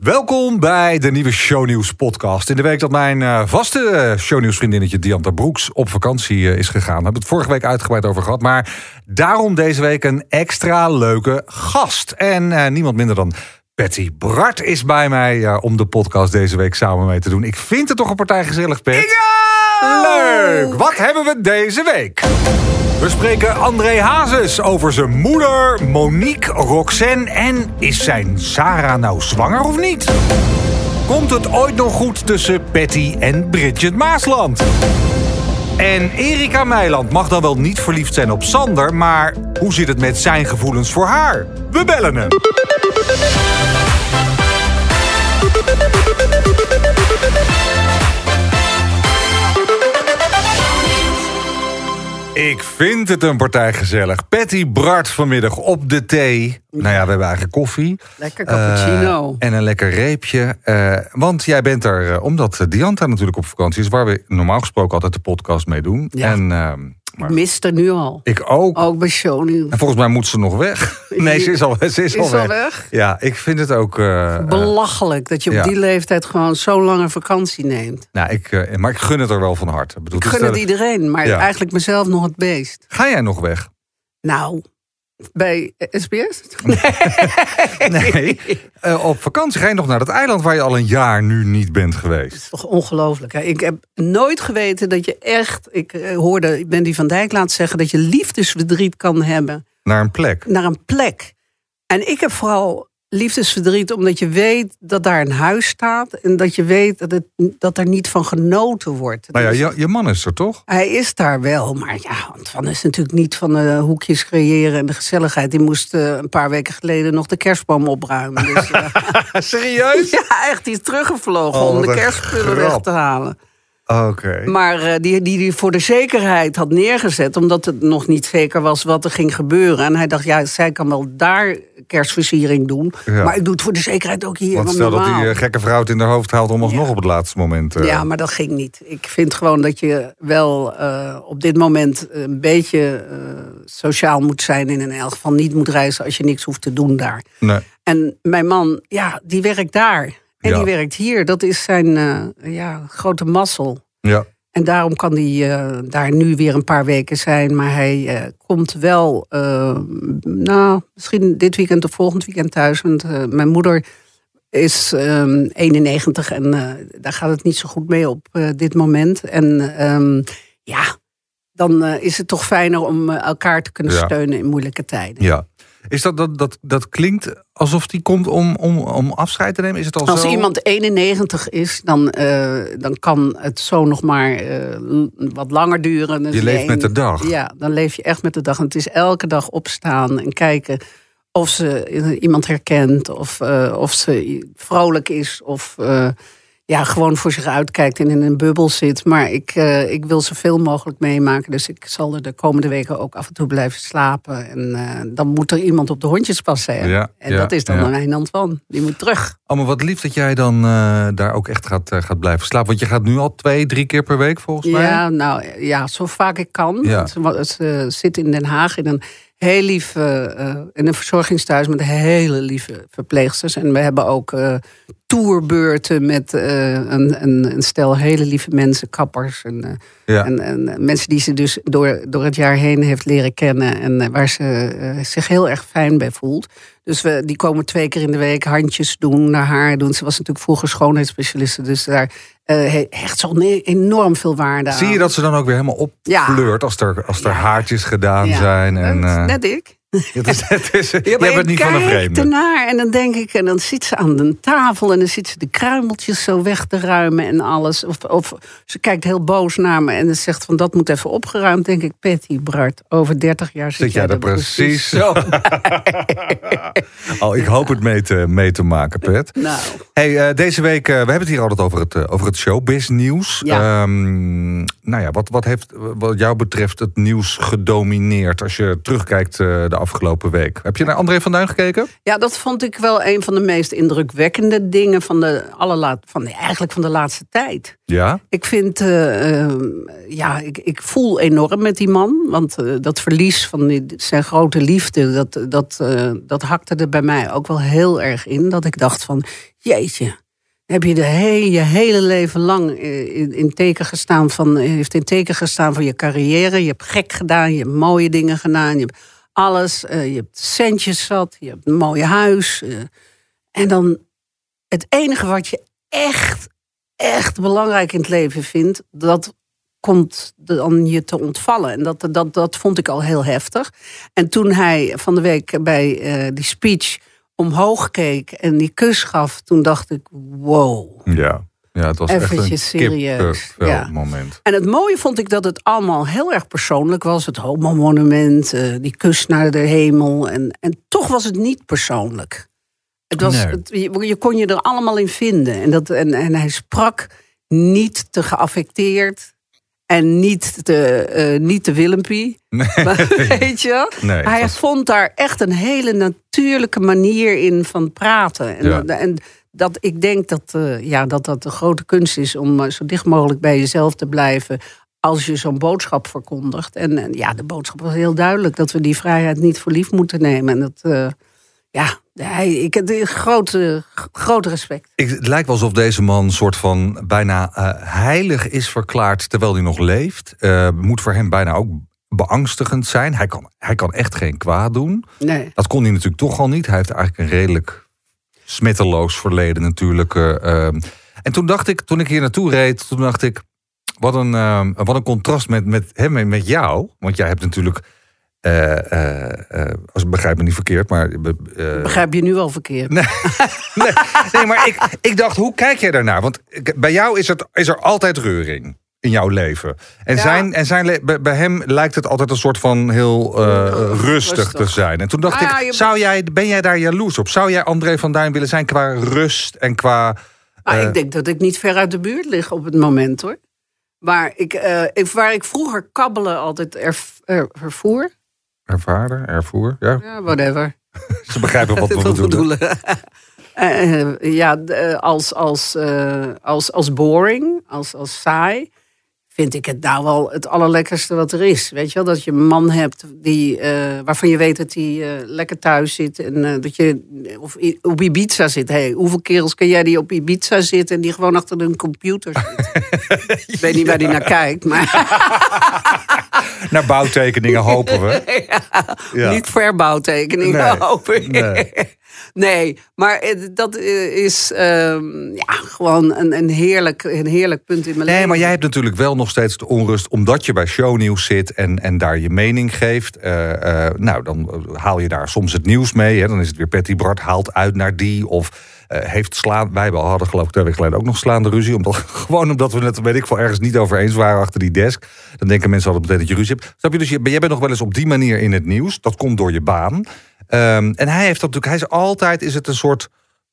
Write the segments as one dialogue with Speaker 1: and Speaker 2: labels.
Speaker 1: Welkom bij de nieuwe Shownieuws podcast. In de week dat mijn uh, vaste uh, shownieuwsvriendinnetje Dianta Broeks op vakantie uh, is gegaan. We hebben het vorige week uitgebreid over gehad. Maar daarom deze week een extra leuke gast. En niemand minder dan Patty Bart is bij mij om de podcast deze week samen mee te doen. Ik vind het toch een partij gezellig, Pet. Leuk! Wat hebben we deze week? We spreken André Hazes over zijn moeder, Monique, Roxanne en is zijn Sarah nou zwanger of niet? Komt het ooit nog goed tussen Patty en Bridget Maasland? En Erika Meiland mag dan wel niet verliefd zijn op Sander, maar hoe zit het met zijn gevoelens voor haar? We bellen hem. Ik vind het een partij gezellig. Patty Bart vanmiddag op de thee. Nou ja, we hebben eigenlijk koffie.
Speaker 2: Lekker cappuccino.
Speaker 1: Uh, en een lekker reepje. Uh, want jij bent er, uh, omdat Dianta natuurlijk op vakantie is... waar we normaal gesproken altijd de podcast mee doen.
Speaker 2: Ja.
Speaker 1: En
Speaker 2: ehm, maar, ik mist er nu al.
Speaker 1: Ik ook.
Speaker 2: Ook bij Shownieuws.
Speaker 1: En volgens mij moet ze nog weg. Nee, ze is al, ze is
Speaker 2: is
Speaker 1: al, weg.
Speaker 2: al weg.
Speaker 1: Ja, ik vind het ook... Uh,
Speaker 2: Belachelijk dat je op
Speaker 1: ja.
Speaker 2: die leeftijd gewoon zo lange vakantie neemt.
Speaker 1: Nou, ik, uh, maar ik gun het er wel van harte. Ik, bedoel,
Speaker 2: ik gun het iedereen, maar
Speaker 1: Ja.
Speaker 2: eigenlijk mezelf nog het beest.
Speaker 1: Ga jij nog weg?
Speaker 2: Nou, bij SBS?
Speaker 1: Nee. Uh, op vakantie ga je nog naar dat eiland waar je al een jaar nu niet bent geweest.
Speaker 2: Toch ongelooflijk. hè? Ik heb nooit geweten dat je echt... Ik eh, hoorde Bendy van Dijk laten zeggen... dat je liefdesverdriet kan hebben
Speaker 1: Naar een plek.
Speaker 2: naar een plek. En ik heb vooral liefdesverdriet omdat je weet dat daar een huis staat... en dat je weet dat, het, dat er niet van genoten wordt.
Speaker 1: Nou ja,
Speaker 2: Dus
Speaker 1: je, je man is er toch?
Speaker 2: Hij is daar wel, maar ja, Van is natuurlijk niet van de hoekjes creëren en de gezelligheid. Die moest eh, een paar weken geleden nog de kerstboom opruimen. Dus, eh,
Speaker 1: Serieus?
Speaker 2: ja, echt, die is teruggevlogen
Speaker 1: Oh,
Speaker 2: om de kerstspullen weg te halen.
Speaker 1: Oké.
Speaker 2: Maar eh, die, die die voor de zekerheid had neergezet, omdat het nog niet zeker was wat er ging gebeuren. En hij dacht, ja, zij kan wel daar kerstversiering doen.
Speaker 1: Ja.
Speaker 2: Maar ik doe het voor de zekerheid ook hier.
Speaker 1: Want stel dat die eh, gekke vrouw het in haar hoofd haalt om alsnog
Speaker 2: Ja.
Speaker 1: op het laatste moment... eh,
Speaker 2: Ja, maar dat ging niet. Ik vind gewoon dat je wel op dit moment een beetje sociaal moet zijn. En in elk geval niet moet reizen als je niks hoeft te doen daar.
Speaker 1: Nee.
Speaker 2: En mijn man, ja, die werkt daar. En
Speaker 1: Ja.
Speaker 2: die werkt hier. Dat is zijn ja, grote mazzel.
Speaker 1: Ja.
Speaker 2: En daarom kan hij eh, daar nu weer een paar weken zijn. Maar hij eh, komt wel, eh, nou, misschien dit weekend of volgend weekend thuis. Want mijn moeder is ehm 91 en daar gaat het niet zo goed mee op dit moment. En ehm, ja, dan is het toch fijner om elkaar te kunnen
Speaker 1: Ja.
Speaker 2: steunen in moeilijke tijden.
Speaker 1: ja. Is dat, dat, dat, dat klinkt alsof die komt om, om, om afscheid te nemen? Is het al
Speaker 2: Als
Speaker 1: zo?
Speaker 2: iemand 91 is, dan, eh, dan kan het zo nog maar eh, wat langer duren. Dus
Speaker 1: Je leeft met de dag.
Speaker 2: Ja, dan leef je echt met de dag. En het is elke dag opstaan en kijken of ze iemand herkent, of, eh, of ze vrolijk is, of eh, ja, gewoon voor zich uitkijkt en in een bubbel zit. Maar ik, eh, ik wil zoveel mogelijk meemaken. Dus ik zal er de komende weken ook af en toe blijven slapen. En eh, dan moet er iemand op de hondjes passen.
Speaker 1: Ja,
Speaker 2: en
Speaker 1: ja,
Speaker 2: dat is dan
Speaker 1: ja.
Speaker 2: Wijnand van. Die moet terug.
Speaker 1: Oh, maar wat lief dat jij dan eh, daar ook echt gaat, gaat blijven slapen. Want je gaat nu al twee, drie keer per week volgens mij.
Speaker 2: Ja, nou ja, zo vaak ik kan.
Speaker 1: Ja.
Speaker 2: Ze, zit in Den Haag in een heel lief, eh, in een verzorgingstehuis met hele lieve verpleegsters. En we hebben ook eh tourbeurten met eh, een, een, een stel hele lieve mensen, kappers. En, eh,
Speaker 1: Ja.
Speaker 2: en, en eh, mensen die ze dus door, door het jaar heen heeft leren kennen. En waar ze zich heel erg fijn bij voelt. Dus we, die komen twee keer in de week handjes doen, naar haar doen. Ze was natuurlijk vroeger schoonheidsspecialiste. Dus daar he- hecht ze al enorm veel waarde aan.
Speaker 1: Zie je dat ze dan ook weer helemaal
Speaker 2: Ja.
Speaker 1: opfleurt als er, als er
Speaker 2: Ja.
Speaker 1: haartjes gedaan zijn? En,
Speaker 2: Dat is Net ik.
Speaker 1: het is,
Speaker 2: Ja, maar
Speaker 1: hebt het niet van een vreemde.
Speaker 2: ernaar en dan denk ik, en dan zit ze aan de tafel en dan zit ze de kruimeltjes zo weg te ruimen en alles. Of, of ze kijkt heel boos naar me en dan zegt van dat moet even opgeruimd. Denk ik, Patty Bart, over 30 jaar zit,
Speaker 1: Zit jij er precies
Speaker 2: zo.
Speaker 1: Oh, ik hoop het mee te, mee te maken, Pet.
Speaker 2: nou,
Speaker 1: Hey, eh, deze week, eh, we hebben het hier altijd over het, eh, over het showbiz nieuws.
Speaker 2: Ja.
Speaker 1: Ehm, nou ja, wat, wat heeft wat jou betreft het nieuws gedomineerd als je terugkijkt de afgelopen week. Heb je naar André van Duin gekeken?
Speaker 2: Ja, dat vond ik wel een van de meest indrukwekkende dingen van de, allerlaat, van eigenlijk van de laatste tijd.
Speaker 1: Ja?
Speaker 2: Ik vind, uh, ja, ik, ik voel enorm met die man. Want uh, dat verlies van die, zijn grote liefde, dat, dat, uh, dat hakte er bij mij ook wel heel erg in. Dat ik dacht van, jeetje, heb je de hele, je hele leven lang in, in, teken gestaan van, heeft in teken gestaan van je carrière. Je hebt gek gedaan, je hebt mooie dingen gedaan, je hebt alles. Uh, je hebt centjes zat, je hebt een mooi huis. Uh, en dan het enige wat je echt, echt belangrijk in het leven vindt, dat komt dan je te ontvallen. En dat, dat, dat vond ik al heel heftig. En toen hij van de week bij uh, die speech omhoog keek en die kus gaf, toen dacht ik, wow.
Speaker 1: Ja. Ja, het was
Speaker 2: Eventjes
Speaker 1: echt een
Speaker 2: serieus.
Speaker 1: Ja. moment.
Speaker 2: En het mooie vond ik dat het allemaal heel erg persoonlijk was. Het homo-monument, uh, die kus naar de hemel. En, en toch was het niet persoonlijk. Het was,
Speaker 1: Nee.
Speaker 2: het, je, je kon je er allemaal in vinden. En, dat, en, en hij sprak niet te geaffecteerd. En niet te, eh, niet te Willempie. Maar, weet je?
Speaker 1: Nee,
Speaker 2: hij
Speaker 1: was-
Speaker 2: vond daar echt een hele natuurlijke manier in van praten. En,
Speaker 1: Ja.
Speaker 2: dat, en dat ik denk dat, eh, ja, dat dat de grote kunst is om eh, zo dicht mogelijk bij jezelf te blijven. Als je zo'n boodschap verkondigt. En, en ja, de boodschap was heel duidelijk dat we die vrijheid niet voor lief moeten nemen. En dat, eh, ja, hij, ik heb grote, grote respect.
Speaker 1: Ik, het lijkt wel alsof deze man een soort van bijna heilig is verklaard terwijl hij nog leeft. Moet voor hem bijna ook beangstigend zijn. Hij kan, hij kan echt geen kwaad doen.
Speaker 2: Nee.
Speaker 1: Dat kon hij natuurlijk toch al niet. Hij heeft eigenlijk een redelijk smetteloos verleden natuurlijk. eh, ehm. en toen dacht ik, toen ik hier naartoe reed, toen dacht ik, wat een, ehm, wat een contrast met, met hem en met jou. Want jij hebt natuurlijk, eh, als ik begrijp me niet verkeerd, maar...
Speaker 2: Begrijp je nu al verkeerd?
Speaker 1: Nee, nee, nee maar ik, ik dacht, hoe kijk jij daarnaar? Want bij jou is, het, is er altijd reuring in jouw leven. En,
Speaker 2: Ja.
Speaker 1: zijn, en zijn, bij, hem lijkt het altijd een soort van heel eh, rustig te zijn. En toen dacht
Speaker 2: Ah,
Speaker 1: ik, zou jij, ben jij daar jaloers op? Zou jij André van Duin willen zijn qua rust en qua... Eh.
Speaker 2: ik denk dat ik niet ver uit de buurt lig op het moment hoor. Maar ik, eh, ik, waar ik vroeger kabbelen altijd erf, er, ervoer.
Speaker 1: Ervaren, ervoer, ja.
Speaker 2: Ja, whatever.
Speaker 1: Ze begrijpen wat we bedoelen.
Speaker 2: Eh, eh, ja, eh, als, als, eh, als, als boring, als, als saai, vind ik het nou wel het allerlekkerste wat er is. Weet je wel, dat je een man hebt die, eh, waarvan je weet dat hij eh, lekker thuis zit. En eh, dat je of op Ibiza zit. Hey, hoeveel kerels ken jij die op Ibiza zitten en die gewoon achter hun computer zitten? ik weet niet waar die naar kijkt, maar
Speaker 1: Naar bouwtekeningen hopen we. Ja.
Speaker 2: niet verbouwtekeningen
Speaker 1: Nee,
Speaker 2: hoop ik.
Speaker 1: nee.
Speaker 2: Nee, maar eh, dat eh, is ehm, ja, gewoon een, een, heerlijk, een heerlijk punt in mijn
Speaker 1: Nee,
Speaker 2: leven.
Speaker 1: maar jij hebt natuurlijk wel nog steeds de onrust... omdat je bij shownieuws zit en, en daar je mening geeft. Eh, nou, dan haal je daar soms het nieuws mee. Hè. Dan is het weer Patty Bart haalt uit naar die... of heeft slaan... Wij hadden geloof ik twee weken geleden ook nog slaande ruzie. Omdat, gewoon omdat we het, weet ik veel, ergens niet over eens waren achter die desk. Dan denken mensen altijd meteen dat je ruzie hebt. Snap je? Dus je, jij bent nog wel eens op die manier in het nieuws. Dat komt door je baan. Ehm, en hij heeft dat natuurlijk... Hij is altijd is het een soort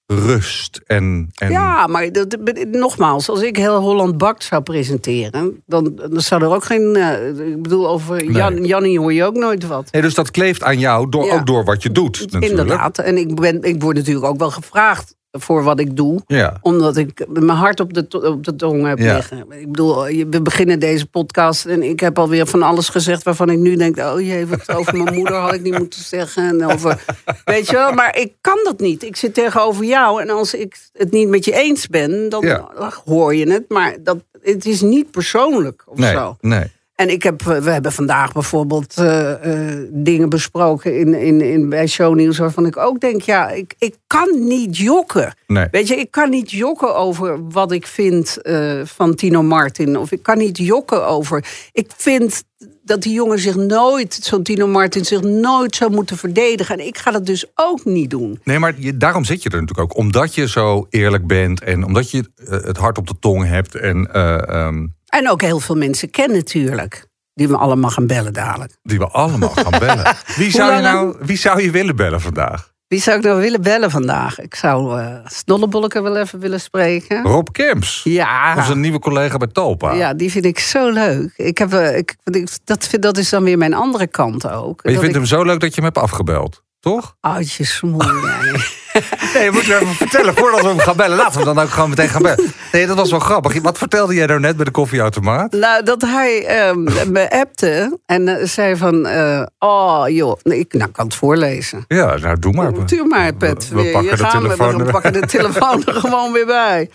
Speaker 1: rust en... en
Speaker 2: Ja, maar dat, nogmaals, als ik heel Holland Bakt zou presenteren, dan, dan zou er ook geen. eh, ik bedoel, over Jan, Jannie hoor je ook nooit wat.
Speaker 1: Nee, dus dat kleeft aan jou, door,
Speaker 2: Ja.
Speaker 1: ook door wat je doet. Natuurlijk.
Speaker 2: Inderdaad. En ik, ben, ik word natuurlijk ook wel gevraagd voor wat ik doe.
Speaker 1: Ja.
Speaker 2: Omdat ik mijn hart op de, op de tong heb
Speaker 1: Ja.
Speaker 2: liggen. Ik bedoel, we beginnen deze podcast en ik heb alweer van alles gezegd waarvan ik nu denk: oh jee, wat over mijn moeder had ik niet moeten zeggen. En over, weet je wel, maar ik kan dat niet. Ik zit tegenover jou en als ik het niet met je eens ben, dan
Speaker 1: Ja.
Speaker 2: hoor je het. Maar dat, het is niet persoonlijk of
Speaker 1: Nee,
Speaker 2: zo.
Speaker 1: nee.
Speaker 2: En ik heb, we hebben vandaag bijvoorbeeld eh, eh, dingen besproken in, in, in, bij shownieuws... waarvan ik ook denk, ja, ik, ik kan niet jokken.
Speaker 1: Nee.
Speaker 2: Weet je, ik kan niet jokken over wat ik vind eh, van Tino Martin. Of ik kan niet jokken over... Ik vind dat die jongen zich nooit, zo'n Tino Martin... zich nooit zou moeten verdedigen. En ik ga dat dus ook niet doen.
Speaker 1: Nee, maar je, daarom zit je er natuurlijk ook. Omdat je zo eerlijk bent en omdat je eh, het hart op de tong hebt. En eh, ehm,
Speaker 2: En ook heel veel mensen kennen natuurlijk. Die we allemaal gaan bellen dadelijk.
Speaker 1: die we allemaal gaan bellen. Wie zou, je nou, wie zou je willen bellen vandaag?
Speaker 2: Wie zou ik nou willen bellen vandaag? Ik zou uh, Snollebolleke wel even willen spreken.
Speaker 1: Rob Kims.
Speaker 2: Ja.
Speaker 1: Onze nieuwe collega bij Topa.
Speaker 2: Ja, die vind ik zo leuk. Ik heb, uh, ik, dat, vind, dat is dan weer mijn andere kant ook.
Speaker 1: Maar je vindt
Speaker 2: ik...
Speaker 1: hem zo leuk dat je hem hebt afgebeld, toch?
Speaker 2: Oudje smoel.
Speaker 1: nee, je moet je even vertellen voordat we hem gaan bellen. Laten we dan ook gewoon meteen gaan bellen. Nee, dat was wel grappig. Wat vertelde jij nou net bij de koffieautomaat?
Speaker 2: Nou, dat hij um, me appte en uh, zei van... Uh, oh, joh, nee, ik nou, kan het voorlezen.
Speaker 1: Ja, nou, doe maar.
Speaker 2: Doe maar, Pet.
Speaker 1: We, we pakken, de
Speaker 2: gaan,
Speaker 1: telefoon
Speaker 2: we, we pakken de telefoon er gewoon weer bij.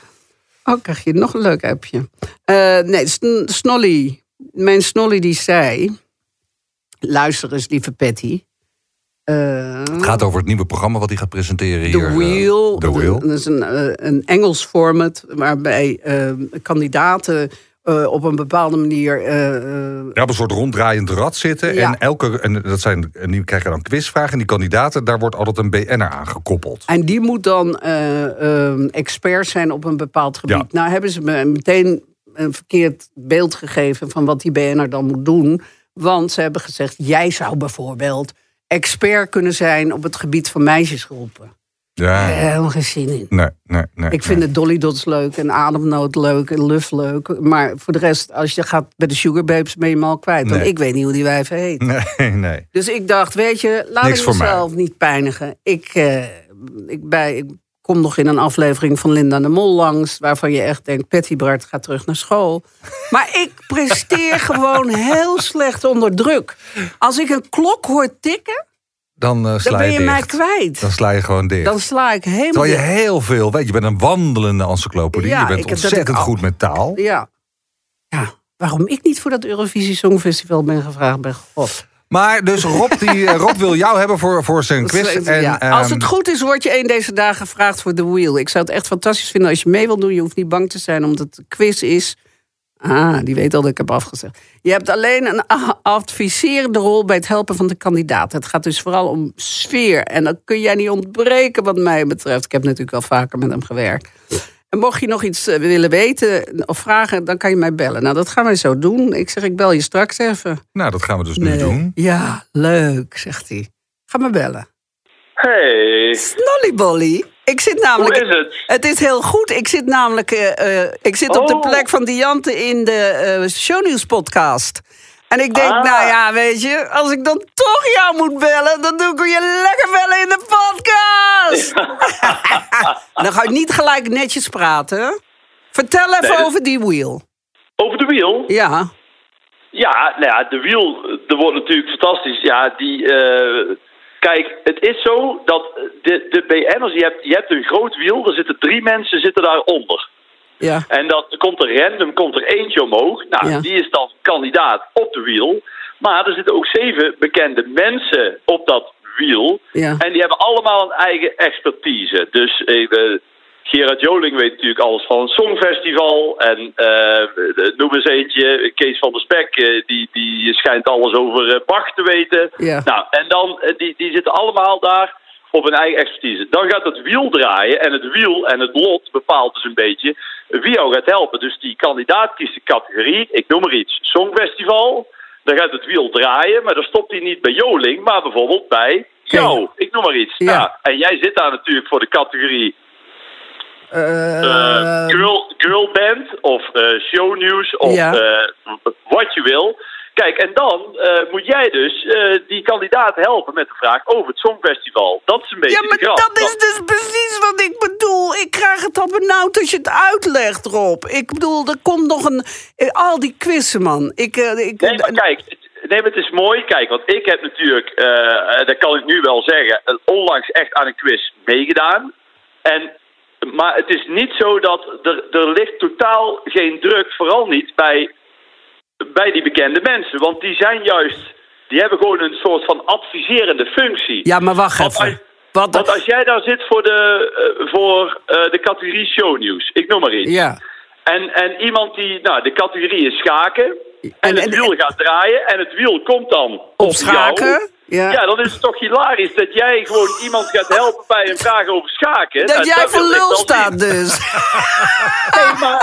Speaker 2: Oh, krijg je nog een leuk appje. Uh, nee, Sn Snolly. Mijn Snolly die zei... Luister eens, lieve Patty.
Speaker 1: Uh, het gaat over het nieuwe programma wat hij gaat presenteren
Speaker 2: The
Speaker 1: hier.
Speaker 2: Wheel.
Speaker 1: The Wheel.
Speaker 2: Dat is een, uh, een Engels format waarbij uh, kandidaten op een bepaalde manier.
Speaker 1: ja, op een soort ronddraaiend rad zitten.
Speaker 2: Ja.
Speaker 1: En, elke, en dat zijn, en die krijgen dan quizvragen. En die kandidaten, daar wordt altijd een BN'er aan gekoppeld.
Speaker 2: En die moet dan expert zijn op een bepaald gebied.
Speaker 1: Ja.
Speaker 2: Nou hebben ze me meteen een verkeerd beeld gegeven van wat die BN'er dan moet doen. Want ze hebben gezegd: jij zou bijvoorbeeld expert kunnen zijn op het gebied van meisjesgroepen.
Speaker 1: Ja.
Speaker 2: Helemaal geen zin in.
Speaker 1: Nee, nee, nee.
Speaker 2: Ik vind de Dolly Dots leuk en Ademnood leuk en Luf leuk. Maar voor de rest, als je gaat bij de Sugar Babes, ben je hem al kwijt. Want ik weet niet hoe die wijven heet.
Speaker 1: Nee, nee.
Speaker 2: Dus ik dacht, weet je, laat
Speaker 1: Niks
Speaker 2: ik mezelf niet pijnigen. Ik, eh, ik, bij, ik kom nog in een aflevering van Linda de Mol langs... waarvan je echt denkt, Patty Bart gaat terug naar school. Maar ik presteer gewoon heel slecht onder druk. Als ik een klok hoor tikken,
Speaker 1: Dan uh, sla
Speaker 2: dan ben je mij kwijt.
Speaker 1: Dan sla je gewoon dicht.
Speaker 2: Dan sla ik helemaal
Speaker 1: Terwijl je
Speaker 2: dicht.
Speaker 1: heel veel weet. Je bent een wandelende encyclopedie.
Speaker 2: Ja,
Speaker 1: je bent
Speaker 2: ik
Speaker 1: ontzettend goed met taal.
Speaker 2: Ja. ja. Waarom ik niet voor dat Eurovisie Songfestival ben gevraagd ben God.
Speaker 1: Maar dus Rob, die, eh, Rob wil jou hebben voor, voor zijn quiz. En,
Speaker 2: ja. Als
Speaker 1: ehm,
Speaker 2: het goed is, word je een deze dagen gevraagd voor The Wheel. Ik zou het echt fantastisch vinden als je mee wil doen. Je hoeft niet bang te zijn, omdat het een quiz is. Ah, die weet al dat ik heb afgezegd. Je hebt alleen een adviserende rol bij het helpen van de kandidaat. Het gaat dus vooral om sfeer. En dat kun jij niet ontbreken, wat mij betreft. Ik heb natuurlijk wel vaker met hem gewerkt. En mocht je nog iets eh, willen weten of vragen, dan kan je mij bellen. Nou, dat gaan wij zo doen. Ik zeg, ik bel je straks even.
Speaker 1: Nou, dat gaan we dus nu doen.
Speaker 2: Ja, leuk, zegt hij. Ga me bellen.
Speaker 3: Hey,
Speaker 2: Snollybolly. Ik zit namelijk.
Speaker 3: hoe is het?
Speaker 2: Het is heel goed. Ik zit namelijk. eh, eh, ik zit op de
Speaker 3: Oh.
Speaker 2: plek van Diante in de eh Shownieuws podcast. En ik denk,
Speaker 3: Ah.
Speaker 2: nou ja, weet je, als ik dan toch jou moet bellen, dan doe ik je lekker bellen in de podcast. Dan ga ik niet gelijk netjes praten. Vertel even
Speaker 3: Nee,
Speaker 2: over die wheel.
Speaker 3: Over de wiel?
Speaker 2: Ja.
Speaker 3: Ja, nou ja, de wiel, dat wordt natuurlijk fantastisch. Ja, die, eh, kijk, het is zo dat de, de BN'ers, je hebt, je hebt een groot wiel, er zitten drie mensen zitten daaronder.
Speaker 2: Ja.
Speaker 3: En dan komt er random komt er eentje omhoog. Nou,
Speaker 2: Ja.
Speaker 3: die is dan kandidaat op de wiel. Maar er zitten ook zeven bekende mensen op dat wiel.
Speaker 2: Ja.
Speaker 3: En die hebben allemaal een eigen expertise. Dus eh, Gerard Joling weet natuurlijk alles van het Songfestival. En eh, noem eens eentje, Kees van der Spek, eh, die, die schijnt alles over Bach te weten.
Speaker 2: Ja.
Speaker 3: Nou, en dan, die, die zitten allemaal daar op hun eigen expertise. Dan gaat het wiel draaien en het wiel en het lot bepaalt dus een beetje wie jou gaat helpen. Dus die kandidaat kiest de categorie, ik noem maar iets, Songfestival. Dan gaat het wiel draaien, maar dan stopt hij niet bij Joling, maar bijvoorbeeld bij jou. Ik noem maar iets.
Speaker 2: Ja.
Speaker 3: Nou, en jij zit daar natuurlijk voor de categorie
Speaker 2: eh,
Speaker 3: girl, girl band of eh shownieuws of
Speaker 2: Ja.
Speaker 3: wat je wil. Kijk, en dan eh, moet jij dus eh, die kandidaat helpen met de vraag over het Songfestival. Dat is een beetje
Speaker 2: Ja, maar dat is dus precies wat ik bedoel. Ik krijg het al benauwd als je het uitlegt, Rob. Ik bedoel, er komt nog een... eh, Al die quizzen, man. Ik, eh, ik,
Speaker 3: Nee, maar kijk, nee, maar het is mooi. Kijk, want ik heb natuurlijk, dat kan ik nu wel zeggen, onlangs echt aan een quiz meegedaan. En, maar het is niet zo dat er, er ligt totaal geen druk, vooral niet bij, bij die bekende mensen. Want die zijn juist, die hebben gewoon een soort van adviserende functie.
Speaker 2: Ja, maar wacht
Speaker 3: Want
Speaker 2: even.
Speaker 3: als- Want als jij daar zit voor de, eh, voor, eh, de categorie shownieuws, ik noem maar iets.
Speaker 2: ja.
Speaker 3: En, en iemand die, nou, de categorie is schaken. En,
Speaker 2: En-
Speaker 3: het
Speaker 2: en-
Speaker 3: wiel gaat draaien en het wiel komt dan op,
Speaker 2: Op schaken?
Speaker 3: jou.
Speaker 2: Ja.
Speaker 3: Ja, dan is het toch hilarisch dat jij gewoon iemand gaat helpen bij een vraag over schaken.
Speaker 2: Dat
Speaker 3: Nou,
Speaker 2: jij voor lul staat dus.
Speaker 3: Nee, maar...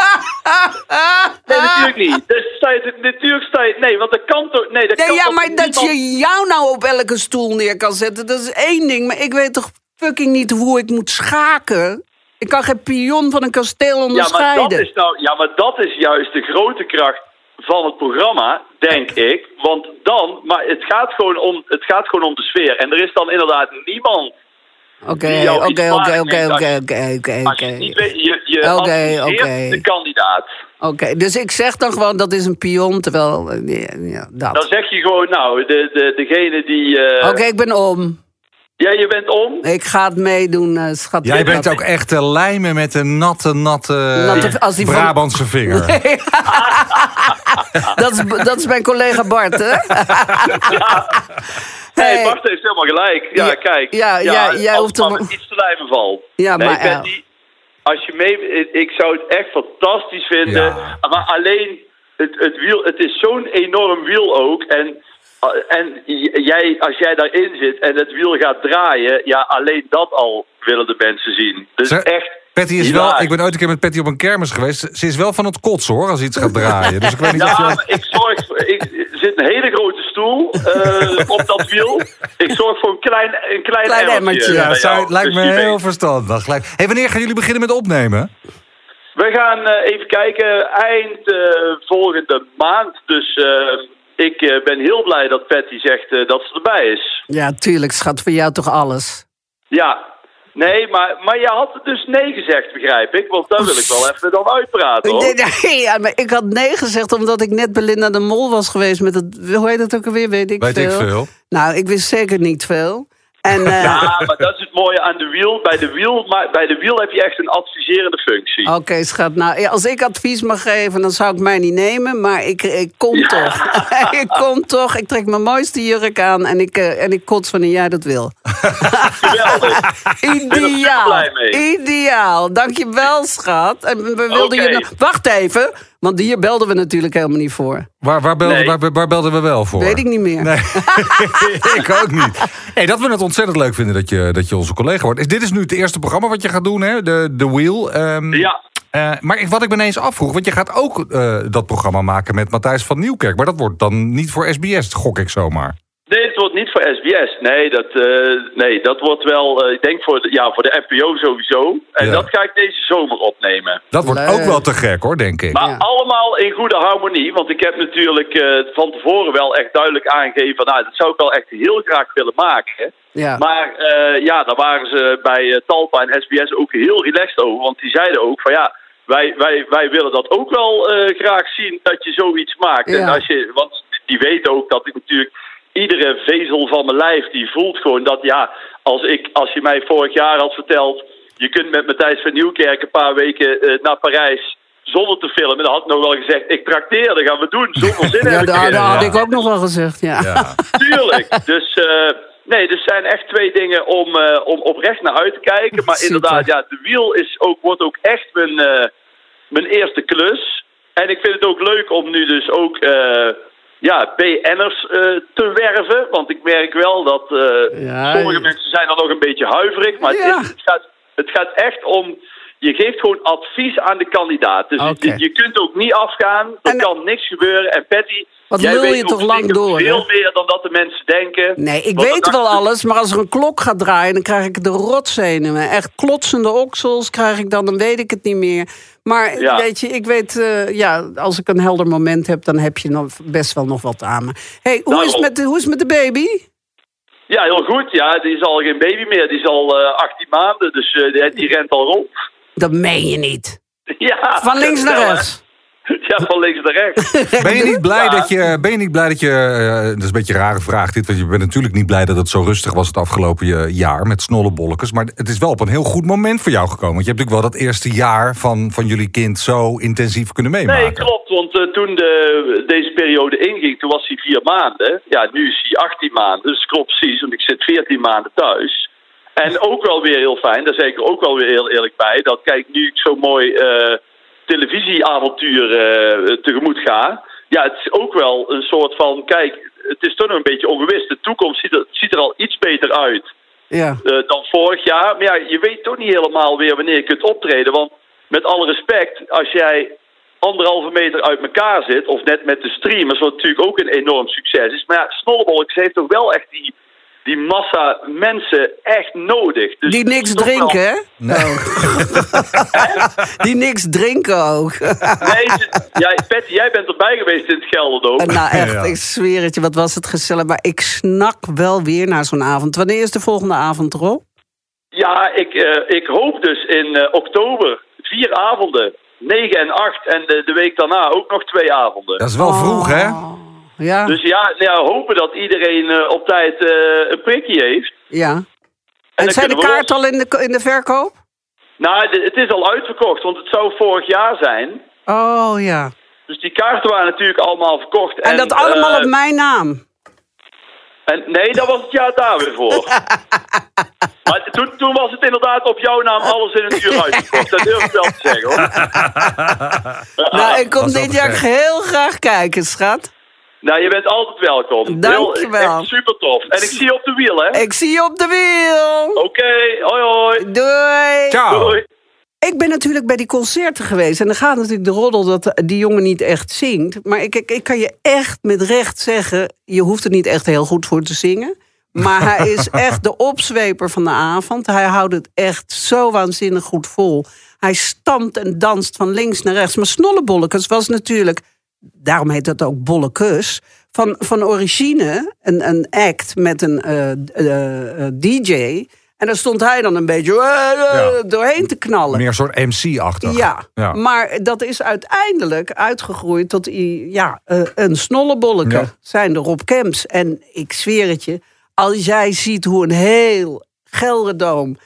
Speaker 3: Nee, natuurlijk niet. Dus sta je, natuurlijk sta je... Nee, want dat kan toch... Nee, dat
Speaker 2: Nee,
Speaker 3: kan
Speaker 2: ja, maar dat je jou nou op elke stoel neer kan zetten, dat is één ding. Maar ik weet toch fucking niet hoe ik moet schaken. Ik kan geen pion van een kasteel
Speaker 3: Ja maar,
Speaker 2: onderscheiden.
Speaker 3: dat is nou, ja, maar dat is juist de grote kracht van het programma, denk ik. Want dan, maar het gaat, gewoon om, het gaat gewoon om de sfeer. En er is dan inderdaad niemand.
Speaker 2: Oké,
Speaker 3: die jou
Speaker 2: oké, oké, oké, oké,
Speaker 3: als-
Speaker 2: oké, oké,
Speaker 3: je je, de kandidaat.
Speaker 2: Oké, dus ik zeg dan gewoon dat is een pion, terwijl... eh, Ja, ja,
Speaker 3: Dan
Speaker 2: dat.
Speaker 3: zeg je gewoon, nou, de, de, degene die... eh,
Speaker 2: Oké, ik ben om.
Speaker 3: Ja, je bent om.
Speaker 2: Ik ga het meedoen, eh, schat.
Speaker 1: Jij bent
Speaker 2: Dat-
Speaker 1: ook echt te lijmen met een natte, natte,
Speaker 2: Natte- als die van-
Speaker 1: Brabantse vinger.
Speaker 2: dat, is, dat is mijn collega Bart, hè? Hey.
Speaker 3: Bart heeft helemaal gelijk. Ja,
Speaker 2: Ja,
Speaker 3: kijk.
Speaker 2: ja, ja, jij hoeft er-
Speaker 3: met iets te lijmen valt.
Speaker 2: Ja,
Speaker 3: nee,
Speaker 2: maar, ja.
Speaker 3: als je mee... ik- Ik zou het echt fantastisch vinden.
Speaker 1: Ja.
Speaker 3: Maar alleen, het, het wiel... Het is zo'n enorm wiel ook. En, en j- jij, als jij daarin zit en het wiel gaat draaien... Ja, alleen dat al willen de mensen zien. Dus echt...
Speaker 1: Patty is wel, ik ben ooit een keer met Patty op een kermis geweest. Ze is wel van het kotsen hoor, als iets gaat draaien. Dus ik weet niet of
Speaker 3: Ja,
Speaker 1: je...
Speaker 3: maar ik zorg. Ik, er zit een hele grote stoel eh, op dat wiel. Ik zorg voor een klein, een klein,
Speaker 2: Klein
Speaker 3: emmertje.
Speaker 1: Ja, zou- lijkt me heel verstandig. Hey, wanneer gaan jullie beginnen met opnemen?
Speaker 3: We gaan eh, even kijken eind eh, volgende maand. Dus eh, ik ben heel blij dat Patty zegt dat ze erbij is.
Speaker 2: Ja, tuurlijk, schat. Voor jou toch alles.
Speaker 3: Ja. Nee, maar, maar je had dus nee gezegd, begrijp ik. Want daar wil ik wel even dan uitpraten, hoor.
Speaker 2: Nee, nee, ja, maar ik had nee gezegd omdat ik net Belinda de Mol was geweest met het... Hoe heet het ook alweer? Weet ik
Speaker 1: Weet
Speaker 2: veel.
Speaker 1: ik veel.
Speaker 2: Nou, ik wist zeker niet veel. En, eh,
Speaker 3: Ja, maar dat is het mooie aan de wiel. Bij de wiel, maar bij de wiel heb je echt een adviserende functie.
Speaker 2: Oké, schat. Nou, als ik advies mag geven, dan zou ik mij niet nemen. Maar ik, ik kom toch. ik kom toch. Ik trek mijn mooiste jurk aan en ik, eh, en ik kots wanneer jij dat wil. Ideaal. Ideaal. Dankjewel, schat. En we wilden je nog... Wacht even, want hier belden we natuurlijk helemaal niet voor.
Speaker 1: Waar, waar, belden,
Speaker 3: Nee.
Speaker 1: waar, waar belden we wel voor?
Speaker 2: Weet ik niet meer.
Speaker 1: Nee, ik ook niet. Hey, dat we het ontzettend leuk vinden dat je, dat je onze collega wordt. Is, dit is nu het eerste programma wat je gaat doen, hè? De, de Wheel. Ehm,
Speaker 3: Ja,
Speaker 1: eh, maar ik- wat ik me ineens afvroeg, want je gaat ook eh, dat programma maken met Matthijs van Nieuwkerk. Maar dat wordt dan niet voor SBS, gok ik zomaar.
Speaker 3: Nee, het wordt niet voor SBS. Nee, dat, eh, nee, dat wordt wel, eh, ik denk voor de, ja, voor de NPO sowieso. En
Speaker 1: Ja.
Speaker 3: dat ga ik deze zomer opnemen.
Speaker 1: Dat wordt
Speaker 2: Leuk.
Speaker 1: ook wel te gek hoor, denk ik.
Speaker 3: Maar
Speaker 2: Ja.
Speaker 3: allemaal in goede harmonie. Want ik heb natuurlijk eh, van tevoren wel echt duidelijk aangegeven... van, nou, dat zou ik wel echt heel graag willen maken.
Speaker 2: Ja.
Speaker 3: Maar eh, ja, daar waren ze bij Talpa en SBS ook heel relaxed over. Want die zeiden ook van ja, wij, wij, wij willen dat ook wel eh, graag zien dat je zoiets maakt.
Speaker 2: Ja.
Speaker 3: En als je, want die weten ook dat ik natuurlijk iedere vezel van mijn lijf die voelt gewoon dat ja, als, ik, als je mij vorig jaar had verteld, je kunt met Matthijs van Nieuwkerk een paar weken eh, naar Parijs zonder te filmen, dan had ik nog wel gezegd, ik trakteer, dat gaan we doen. Zoveel zin
Speaker 2: Ja, daar had ik ook nog wel gezegd, ja.
Speaker 1: Ja.
Speaker 3: Tuurlijk. Dus eh, nee, er zijn echt twee dingen om, eh, om oprecht naar uit te kijken. Maar
Speaker 2: Super.
Speaker 3: inderdaad, ja, de wiel is ook, wordt ook echt mijn, eh, mijn eerste klus. En ik vind het ook leuk om nu dus ook eh, ja, BN'ers eh, te werven. Want ik merk wel dat
Speaker 2: Ja,
Speaker 3: sommige mensen zijn dan nog een beetje huiverig. Maar
Speaker 2: Ja.
Speaker 3: het, is, het, gaat, het gaat echt om... Je geeft gewoon advies aan de kandidaat. Dus je, je kunt ook niet afgaan. Er
Speaker 2: En-
Speaker 3: kan niks gebeuren. En Patty,
Speaker 2: Wat
Speaker 3: weet
Speaker 2: je toch lang door, hè?
Speaker 3: Veel meer dan dat de mensen denken.
Speaker 2: Nee, ik weet wel
Speaker 3: dacht-
Speaker 2: alles, maar als er een klok gaat draaien, dan krijg ik de rotzenuwen. Echt klotsende oksels krijg ik dan, dan weet ik het niet meer. Maar
Speaker 3: Ja.
Speaker 2: weet je, ik weet, eh, ja, als ik een helder moment heb, dan heb je nog best wel nog wat aan me. hey, hoe, is het
Speaker 3: Daarom.
Speaker 2: met de, hoe is het met de baby?
Speaker 3: Ja, heel goed. Ja, die is al geen baby meer. Die is al eh 18 maanden, dus eh, die, die rent al rond.
Speaker 2: Dat meen je niet.
Speaker 3: Ja.
Speaker 2: Van links naar
Speaker 3: Ja,
Speaker 2: rechts.
Speaker 3: Ja, van links naar rechts.
Speaker 1: Ben je niet blij
Speaker 3: Ja.
Speaker 1: dat je. Ben je niet blij dat je. eh, dat is een beetje een rare vraag dit. Want je bent natuurlijk niet blij dat het zo rustig was het afgelopen eh, jaar met snollebolletjes. Maar het is wel op een heel goed moment voor jou gekomen. Want je hebt natuurlijk wel dat eerste jaar van, van jullie kind zo intensief kunnen meemaken.
Speaker 3: Nee, klopt. Want eh, toen de, deze periode inging, toen was hij vier maanden. Ja, nu is hij 18 maanden. Dus klopt precies, want ik zit 14 maanden thuis. En ook wel weer heel fijn, daar zeg ik er ook wel weer heel eerlijk bij. Dat kijk, nu ik zo mooi televisieavontuur eh, tegemoet ga. Ja, het is ook wel een soort van, kijk, het is toch nog een beetje ongewis. De toekomst ziet er, ziet er al iets beter uit
Speaker 2: Ja.
Speaker 3: eh, dan vorig jaar. Maar ja, je weet toch niet helemaal weer wanneer je kunt optreden. Want met alle respect, als jij anderhalve meter uit elkaar zit, of net met de streamers, wat natuurlijk ook een enorm succes is. Maar ja, Snollebolks heeft toch wel echt die, die massa mensen echt nodig. Dus
Speaker 2: Die niks drinken, hè? Ook. Die niks drinken ook.
Speaker 3: Nee, ja, Patty, jij bent erbij geweest in het Gelderdoom.
Speaker 2: nou echt,
Speaker 1: Ja.
Speaker 2: ik zweer het je, wat was het gezellig. Maar ik snak wel weer naar zo'n avond. Wanneer is de volgende avond erop?
Speaker 3: Ja, ik, eh, ik hoop dus in eh, oktober vier avonden. 9 en 8 en de, de week daarna ook nog twee avonden.
Speaker 1: Dat is wel vroeg, hè?
Speaker 2: Ja,
Speaker 3: Dus ja, ja, hopen dat iedereen eh, op tijd eh, een prikje heeft.
Speaker 2: ja. En zijn de kaarten al in de, in de verkoop?
Speaker 3: Nou, het is al uitverkocht, want het zou vorig jaar zijn.
Speaker 2: Oh ja.
Speaker 3: Dus die kaarten waren natuurlijk allemaal verkocht.
Speaker 2: En, dat allemaal
Speaker 3: eh,
Speaker 2: op mijn naam.
Speaker 3: En nee, dat was het jaar daar weer voor. maar toen, toen was het inderdaad op jouw naam alles in een uur uitverkocht. Dat durf ik wel te zeggen hoor.
Speaker 2: nou, ik kom dit jaar heel graag kijken, schat.
Speaker 3: Nou, je bent altijd welkom.
Speaker 2: Dankjewel.
Speaker 3: Heel- Echt super tof. En ik zie je op de wiel, hè?
Speaker 2: Ik zie je op de wiel.
Speaker 3: Oké, hoi hoi.
Speaker 2: Doei.
Speaker 1: Ciao.
Speaker 3: Doei.
Speaker 2: Ik ben natuurlijk bij die concerten geweest. En dan gaat natuurlijk de roddel dat die jongen niet echt zingt. Maar ik, ik, ik kan je echt met recht zeggen... je hoeft er niet echt heel goed voor te zingen. Maar hij is echt de opzweper van de avond. Hij houdt het echt zo waanzinnig goed vol. Hij stampt en danst van links naar rechts. Maar Snollebollekes was natuurlijk... daarom heet dat ook Bollekus... van, van origine een, een act met een eh, eh, eh, DJ... En daar stond hij dan een beetje eh, eh,
Speaker 1: Ja.
Speaker 2: doorheen te knallen.
Speaker 1: Meer een soort MC-achtig.
Speaker 2: Ja,
Speaker 1: Ja.
Speaker 2: maar dat is uiteindelijk uitgegroeid tot ja, eh, een snollebolleke.
Speaker 1: Ja.
Speaker 2: Zijn de Rob Kemps. En ik zweer het je, als jij ziet hoe een heel Gelderdoom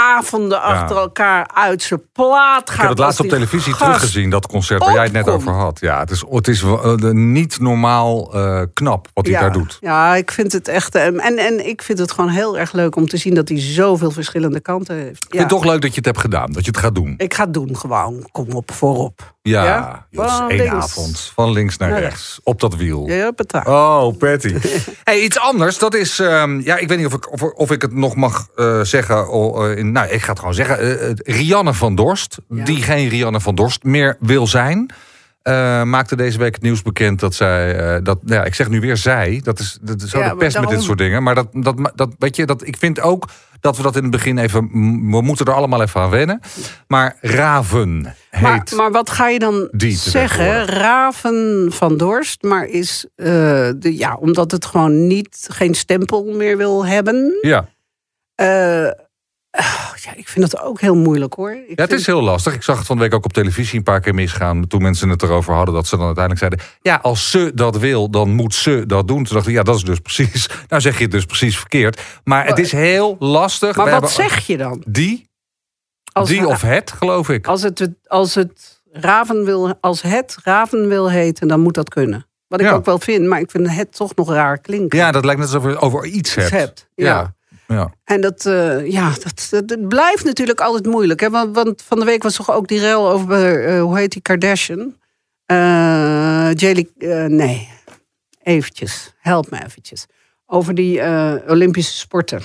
Speaker 2: avonden achter elkaar uit zijn plaat gaat.
Speaker 1: Ik heb het laatst op televisie teruggezien, dat concert waar jij het net over had. Ja, het is, het is eh, niet normaal eh, knap wat hij
Speaker 2: ja,
Speaker 1: daar doet.
Speaker 2: Ja, ik vind het echt. eh, En, en ik vind het gewoon heel erg leuk om te zien dat hij zoveel verschillende kanten heeft.
Speaker 1: Ik
Speaker 2: Ja.
Speaker 1: vind het toch leuk dat je het hebt gedaan, dat je het gaat doen.
Speaker 2: Ik ga het doen gewoon. Kom op, voorop.
Speaker 1: Ja,
Speaker 2: Ja?
Speaker 1: joh,
Speaker 2: Van
Speaker 1: één
Speaker 2: links
Speaker 1: avond. Van links naar
Speaker 2: naar
Speaker 1: rechts. Op dat wiel.
Speaker 2: Ja.
Speaker 1: Oh, Patty. hey, iets anders, dat is... ehm, ja, ik weet niet of ik, of, of ik het nog mag eh, zeggen. oh, eh, in, nou, ik ga het gewoon zeggen. Eh, Rianne van Dorst,
Speaker 2: Ja.
Speaker 1: die geen Rianne van Dorst meer wil zijn... eh, maakte deze week het nieuws bekend dat zij... eh, dat, nou ja, ik zeg nu weer zij. Dat is, dat is zo
Speaker 2: Ja,
Speaker 1: de pest met dit soort dingen. Maar dat, dat, dat, weet je, dat, ik vind ook dat we dat in het begin even... We moeten er allemaal even aan wennen. Maar Raven heet...
Speaker 2: Maar, maar wat ga je dan zeggen? Raven van Dorst, maar is eh, de, ja, omdat het gewoon niet geen stempel meer wil hebben.
Speaker 1: ja.
Speaker 2: Ah, ja, ik vind het ook heel moeilijk hoor. Ik
Speaker 1: Ja, het
Speaker 2: vind-
Speaker 1: is heel lastig. Ik zag het van de week ook op televisie een paar keer misgaan. Toen mensen het erover hadden, dat ze dan uiteindelijk zeiden... ja, als ze dat wil, dan moet ze dat doen. Toen dacht ik, ja, dat is dus precies... Nou zeg je het dus precies verkeerd. Maar het is heel lastig.
Speaker 2: Maar
Speaker 1: We
Speaker 2: wat zeg je dan?
Speaker 1: Die?
Speaker 2: Als,
Speaker 1: die of het, geloof ik.
Speaker 2: als het, als het Raven wil, als het Raven wil heten, dan moet dat kunnen. Wat ik
Speaker 1: Ja.
Speaker 2: ook wel vind, maar ik vind het toch nog raar klinken.
Speaker 1: Ja, dat lijkt net alsof je over iets hebt.
Speaker 2: hebt, ja.
Speaker 1: ja. Ja.
Speaker 2: En dat, eh, ja, dat, blijft natuurlijk altijd moeilijk. Hè? Want, want van de week was toch ook die rel over, eh, hoe heet die, Kardashian? Eh Jaylee, eh, nee, eventjes, help me eventjes. Over die eh, Olympische sporten.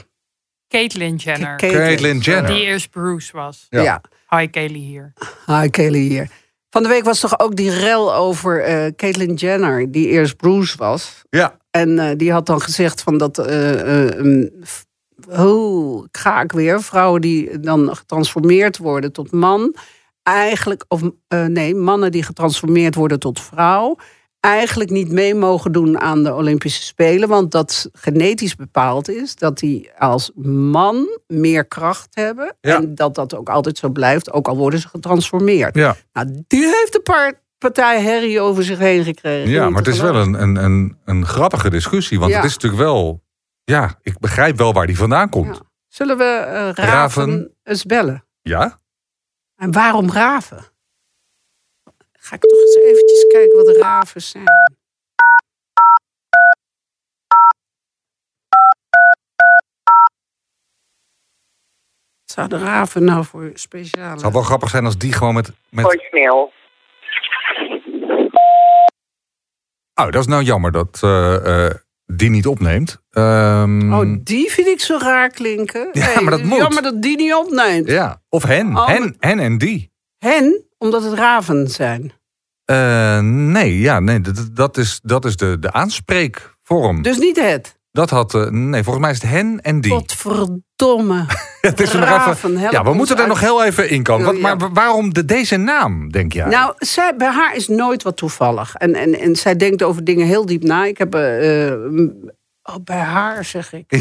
Speaker 4: Caitlyn Jenner.
Speaker 1: Caitlyn Jenner.
Speaker 4: Die eerst Bruce was.
Speaker 1: Ja.
Speaker 2: Ja.
Speaker 4: Hi Kaylee hier.
Speaker 2: Hi Kelly hier. Van de week was toch ook die rel over eh Caitlyn Jenner, die eerst Bruce was.
Speaker 1: Ja.
Speaker 2: En eh, die had dan gezegd van dat. eh eh, ga ik weer? Vrouwen die dan getransformeerd worden tot man. Eigenlijk, of eh, nee, mannen die getransformeerd worden tot vrouw. Eigenlijk niet mee mogen doen aan de Olympische Spelen. Want dat genetisch bepaald is dat die als man meer kracht hebben.
Speaker 1: Ja.
Speaker 2: En dat dat ook altijd zo blijft, ook al worden ze getransformeerd.
Speaker 1: Ja.
Speaker 2: Nou, die heeft een paar partij herrie over zich heen gekregen.
Speaker 1: ja, maar het is wel een, een, een, een grappige discussie. Want
Speaker 2: Ja.
Speaker 1: het is natuurlijk wel... Ja, ik begrijp wel waar die vandaan komt.
Speaker 2: Ja. Zullen we eh, Raven,
Speaker 1: Raven.
Speaker 2: eens bellen?
Speaker 1: Ja?
Speaker 2: En waarom Raven? Ga ik toch eens eventjes kijken wat de Raven zijn. Wat zou de Raven nou voor speciale...
Speaker 1: Het zou wel grappig zijn als die gewoon met... met...
Speaker 5: voicemail.
Speaker 1: Oh, dat is nou jammer dat eh, eh, die niet opneemt. Ehm,
Speaker 2: Oh, die vind ik zo raar klinken.
Speaker 1: Ja,
Speaker 2: Hey,
Speaker 1: maar dat moet.
Speaker 2: Jammer dat die niet opneemt.
Speaker 1: Ja, of hen.
Speaker 2: Oh,
Speaker 1: hen, hen en die.
Speaker 2: Hen, omdat het Raven zijn.
Speaker 1: Eh, nee, ja, nee dat, dat is, dat is de, de aanspreekvorm.
Speaker 2: Dus niet het.
Speaker 1: Dat had, eh, nee, volgens mij is het hen en die.
Speaker 2: Godverdomme.
Speaker 1: het is nog even, ja, we moeten er
Speaker 2: uit.
Speaker 1: nog heel even in komen. Wat-
Speaker 2: Ja.
Speaker 1: Maar wa- waarom de, deze naam, denk jij?
Speaker 2: Nou, zij, bij haar is nooit wat toevallig. En, en, en zij denkt over dingen heel diep na. Ik heb... eh, eh, oh, bij haar, zeg ik.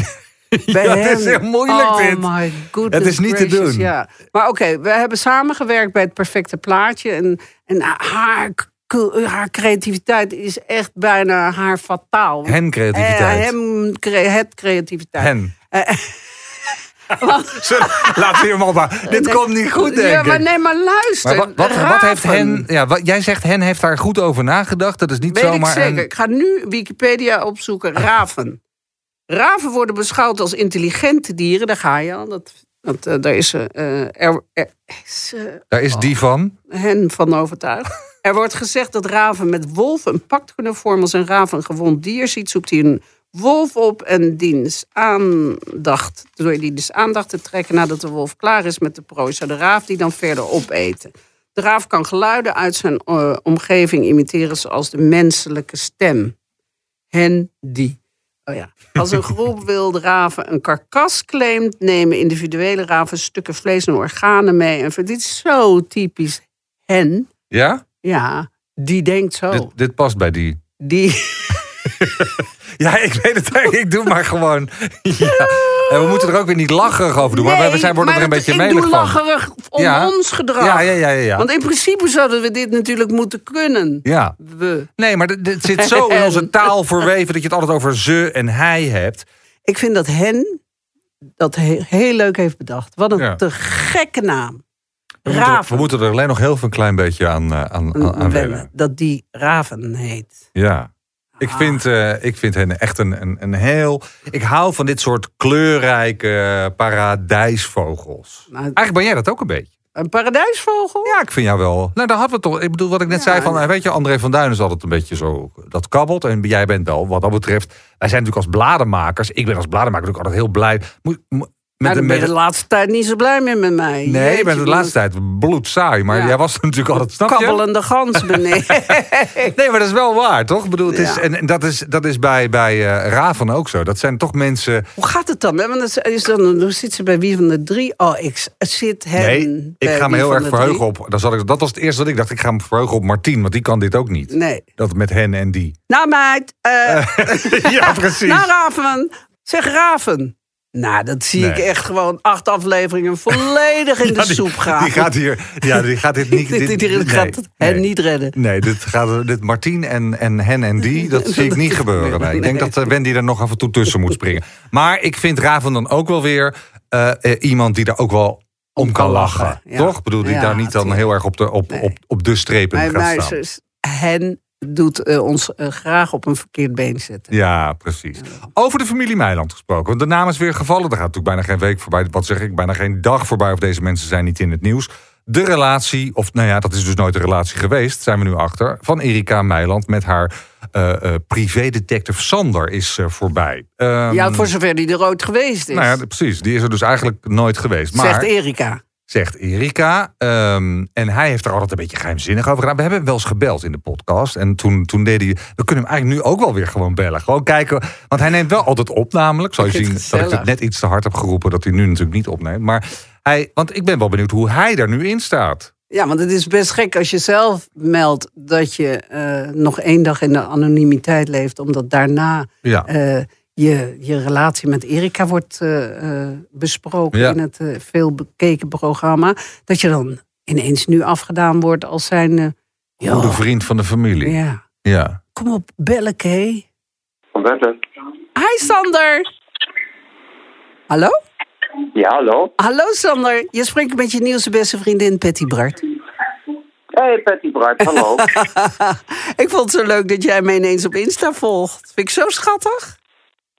Speaker 2: Bij
Speaker 1: Ja, het is heel moeilijk
Speaker 2: oh
Speaker 1: dit.
Speaker 2: my goodness
Speaker 1: Het is niet te doen.
Speaker 2: Ja. Maar oké, we hebben samengewerkt bij het perfecte plaatje. En, en haar, haar creativiteit is echt bijna haar fataal.
Speaker 1: Hen creativiteit.
Speaker 2: Eh, hem, cre- het creativiteit.
Speaker 1: Hen.
Speaker 2: Eh,
Speaker 1: Laten we hem al maar. Dit
Speaker 2: Nee.
Speaker 1: komt niet goed, denk
Speaker 2: Ja,
Speaker 1: ik.
Speaker 2: maar nee, maar luister.
Speaker 1: Maar wat, wat, wat heeft hen... Ja, wat, jij zegt hen heeft daar goed over nagedacht. Dat is niet
Speaker 2: Weet ik
Speaker 1: zomaar...
Speaker 2: zeker.
Speaker 1: een-
Speaker 2: Ik ga nu Wikipedia opzoeken. Raven. Raven worden beschouwd als intelligente dieren. Daar ga je al. Dat, dat, eh, daar is, er, er is
Speaker 1: daar is die van.
Speaker 2: hen van overtuigd. Er wordt gezegd dat raven met wolven een pact kunnen vormen. Als een raven een gewond dier ziet, zoekt hij een wolf op en diens aandacht. Door die dus aandacht te trekken nadat de wolf klaar is met de prooi, zou de raaf die dan verder opeten. De raaf kan geluiden uit zijn eh, omgeving imiteren, zoals de menselijke stem. Hen die. Oh ja. Als een groep wilde raven een karkas claimt, nemen individuele raven stukken vlees en organen mee. En dit is zo typisch hen.
Speaker 1: Ja?
Speaker 2: Ja, die denkt zo.
Speaker 1: Dit, dit past bij die.
Speaker 2: Die.
Speaker 1: Ja, ik weet het eigenlijk. Ik doe maar gewoon. Ja. En we moeten er ook weer niet lacherig over doen. maar we zijn worden er een beetje melig
Speaker 2: Ik doe lacherig om
Speaker 1: Ja.
Speaker 2: ons gedrag.
Speaker 1: Ja, ja, ja, ja. ja.
Speaker 2: Want in principe zouden we dit natuurlijk moeten kunnen.
Speaker 1: ja.
Speaker 2: We.
Speaker 1: Nee, maar dit zit zo in onze taal verweven dat je het altijd over ze en hij hebt.
Speaker 2: Ik vind dat hen dat he- heel leuk heeft bedacht. Wat een te gekke naam.
Speaker 1: We moeten, we moeten er alleen nog heel veel een klein beetje aan, eh, aan, aan, aan wennen.
Speaker 2: Dat die Raven heet.
Speaker 1: Ja. Ik
Speaker 2: Ah.
Speaker 1: vind, eh, ik vind hen echt een, een, een heel. Ik hou van dit soort kleurrijke paradijsvogels.
Speaker 2: Nou,
Speaker 1: Eigenlijk ben jij dat ook een beetje.
Speaker 2: een paradijsvogel?
Speaker 1: Ja, ik vind jou wel. Nou, daar hadden we toch. Ik bedoel, wat ik net
Speaker 2: Ja,
Speaker 1: zei van. eh, Weet je, André van Duin is altijd een beetje zo. Dat kabbelt. En jij bent wel, wat dat betreft. Wij zijn natuurlijk als bladenmakers. Ik ben als bladenmaker natuurlijk altijd heel blij. Moet- met
Speaker 2: dan ben je de laatste tijd niet zo blij meer met mij.
Speaker 1: nee, je bent de laatste tijd bloedsaai. Maar
Speaker 2: Ja.
Speaker 1: jij was natuurlijk altijd. Snap je?
Speaker 2: Kabbelende gans beneden.
Speaker 1: Nee, maar dat is wel waar, toch? Ik bedoel, het is, en, en dat is, dat is bij, bij eh, Raven ook zo. Dat zijn toch mensen.
Speaker 2: Hoe gaat het dan? hè? Want is dan, hoe zit ze bij wie van de drie? Oh, ik zit hen
Speaker 1: Nee, ik ga me heel erg verheugen op. Dan zat ik, dat was het eerste wat ik dacht. Ik ga me verheugen op Martien, want die kan dit ook niet.
Speaker 2: Nee.
Speaker 1: Dat met hen en die.
Speaker 2: Nou meid, eh,
Speaker 1: ja, precies.
Speaker 2: nou Raven, zeg Raven. Nou, dat zie ik echt gewoon acht afleveringen volledig in de
Speaker 1: Ja, die-
Speaker 2: soep gaan.
Speaker 1: Die gaat hier. Ja, die gaat dit niet.
Speaker 2: Dit- dit- dit
Speaker 1: nee,
Speaker 2: gaat het hen niet redden.
Speaker 1: Nee, dit gaat dit Martien en, en hen en die, dat zie ik niet gebeuren. Nee. Ik denk dat eh, Wendy er nog af en toe tussen moet springen. Maar ik vind Raven dan ook wel weer eh, eh, iemand die daar ook wel om kan lachen.
Speaker 2: ja.
Speaker 1: Toch? Ik bedoel, die
Speaker 2: Ja,
Speaker 1: daar niet dan heel erg op de, op, op, op de strepen gaat staan.
Speaker 2: hen doet eh, ons eh, graag op een verkeerd been zetten.
Speaker 1: Ja, precies. Over de familie Meiland gesproken. Want de naam is weer gevallen. Er gaat natuurlijk bijna geen week voorbij. Wat zeg ik? Bijna geen dag voorbij. Of deze mensen zijn niet in het nieuws. De relatie, of nou ja, dat is dus nooit een relatie geweest, zijn we nu achter. Van Erika Meiland met haar eh privédetective Sander is voorbij. Ehm,
Speaker 2: Ja, voor zover die er ooit geweest is.
Speaker 1: Nou ja, precies. Die is er dus eigenlijk nooit geweest. Maar,
Speaker 2: Zegt Erika.
Speaker 1: Zegt Erika. ehm, en hij heeft er altijd een beetje geheimzinnig over gedaan. We hebben hem wel eens gebeld in de podcast. En toen, toen deed hij... We kunnen hem eigenlijk nu ook wel weer gewoon bellen. Gewoon kijken. Want hij neemt wel altijd op namelijk. Zal je zien dat ik het net iets te hard heb geroepen. Dat hij nu natuurlijk niet opneemt. Maar hij... Want ik ben wel benieuwd hoe hij daar nu in staat.
Speaker 2: Ja, want het is best gek als je zelf meldt dat je eh, nog één dag in de anonimiteit leeft, omdat daarna
Speaker 1: Ja.
Speaker 2: eh, je, je relatie met Erika wordt eh, eh, besproken
Speaker 1: Ja.
Speaker 2: in het eh, veel bekeken programma. Dat je dan ineens nu afgedaan wordt als zijn. ja,
Speaker 1: Goede vriend van de familie.
Speaker 2: ja,
Speaker 1: Ja.
Speaker 2: kom op, bellen, Kay.
Speaker 3: Van Wetten.
Speaker 2: Hi Sander. Hallo?
Speaker 3: Ja, hallo.
Speaker 2: Hallo Sander. Je spreekt met je nieuwste beste vriendin Patty Bart.
Speaker 3: Hey, Patty Bart, hallo.
Speaker 2: ik vond het zo leuk dat jij me ineens op Insta volgt. Vind ik zo schattig.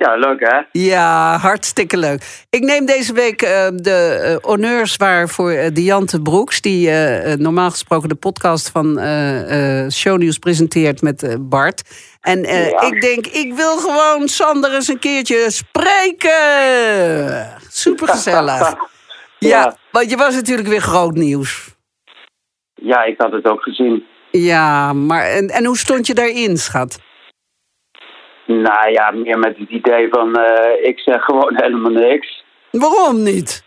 Speaker 3: Ja, leuk hè?
Speaker 2: Ja, hartstikke leuk. Ik neem deze week eh, de eh, honneurs waar voor eh, Diante Broeks... die normaal gesproken de podcast van Shownieuws presenteert met Bart. En
Speaker 3: Ja.
Speaker 2: ik denk, ik wil gewoon Sander eens een keertje spreken. Supergezellig. Ja,
Speaker 3: Ja.
Speaker 2: want je was natuurlijk weer groot nieuws.
Speaker 3: Ja, ik had het ook gezien.
Speaker 2: Ja, maar en, en hoe stond je daarin, schat?
Speaker 5: Nou ja, meer met het idee van eh, ik zeg gewoon helemaal niks.
Speaker 2: Waarom niet?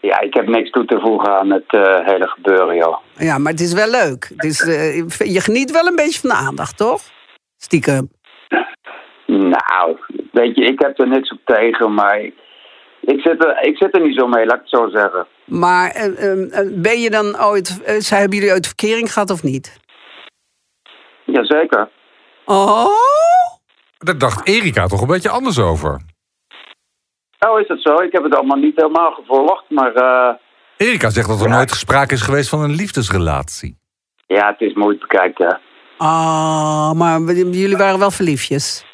Speaker 5: Ja, ik heb niks toe te voegen aan het eh, hele gebeuren, joh.
Speaker 2: Ja, maar het is wel leuk. Het is, eh, je geniet wel een beetje van de aandacht, toch? Stiekem.
Speaker 5: Nou, weet je, ik heb er niks op tegen, maar ik, ik, zit, er, ik zit er niet zo mee, laat ik het zo zeggen.
Speaker 2: Maar eh, eh, eh, ben je dan ooit... zij hebben jullie ooit verkering gehad of niet?
Speaker 5: Jazeker.
Speaker 2: Oh?
Speaker 1: Daar dacht Erika toch een beetje anders over.
Speaker 5: Nou is dat zo, ik heb het allemaal niet helemaal gevolgd, maar eh,
Speaker 1: Erika zegt dat er
Speaker 5: Ja.
Speaker 1: nooit sprake is geweest van een liefdesrelatie.
Speaker 5: ja, het is mooi te bekijken.
Speaker 2: Oh, maar jullie waren wel verliefjes.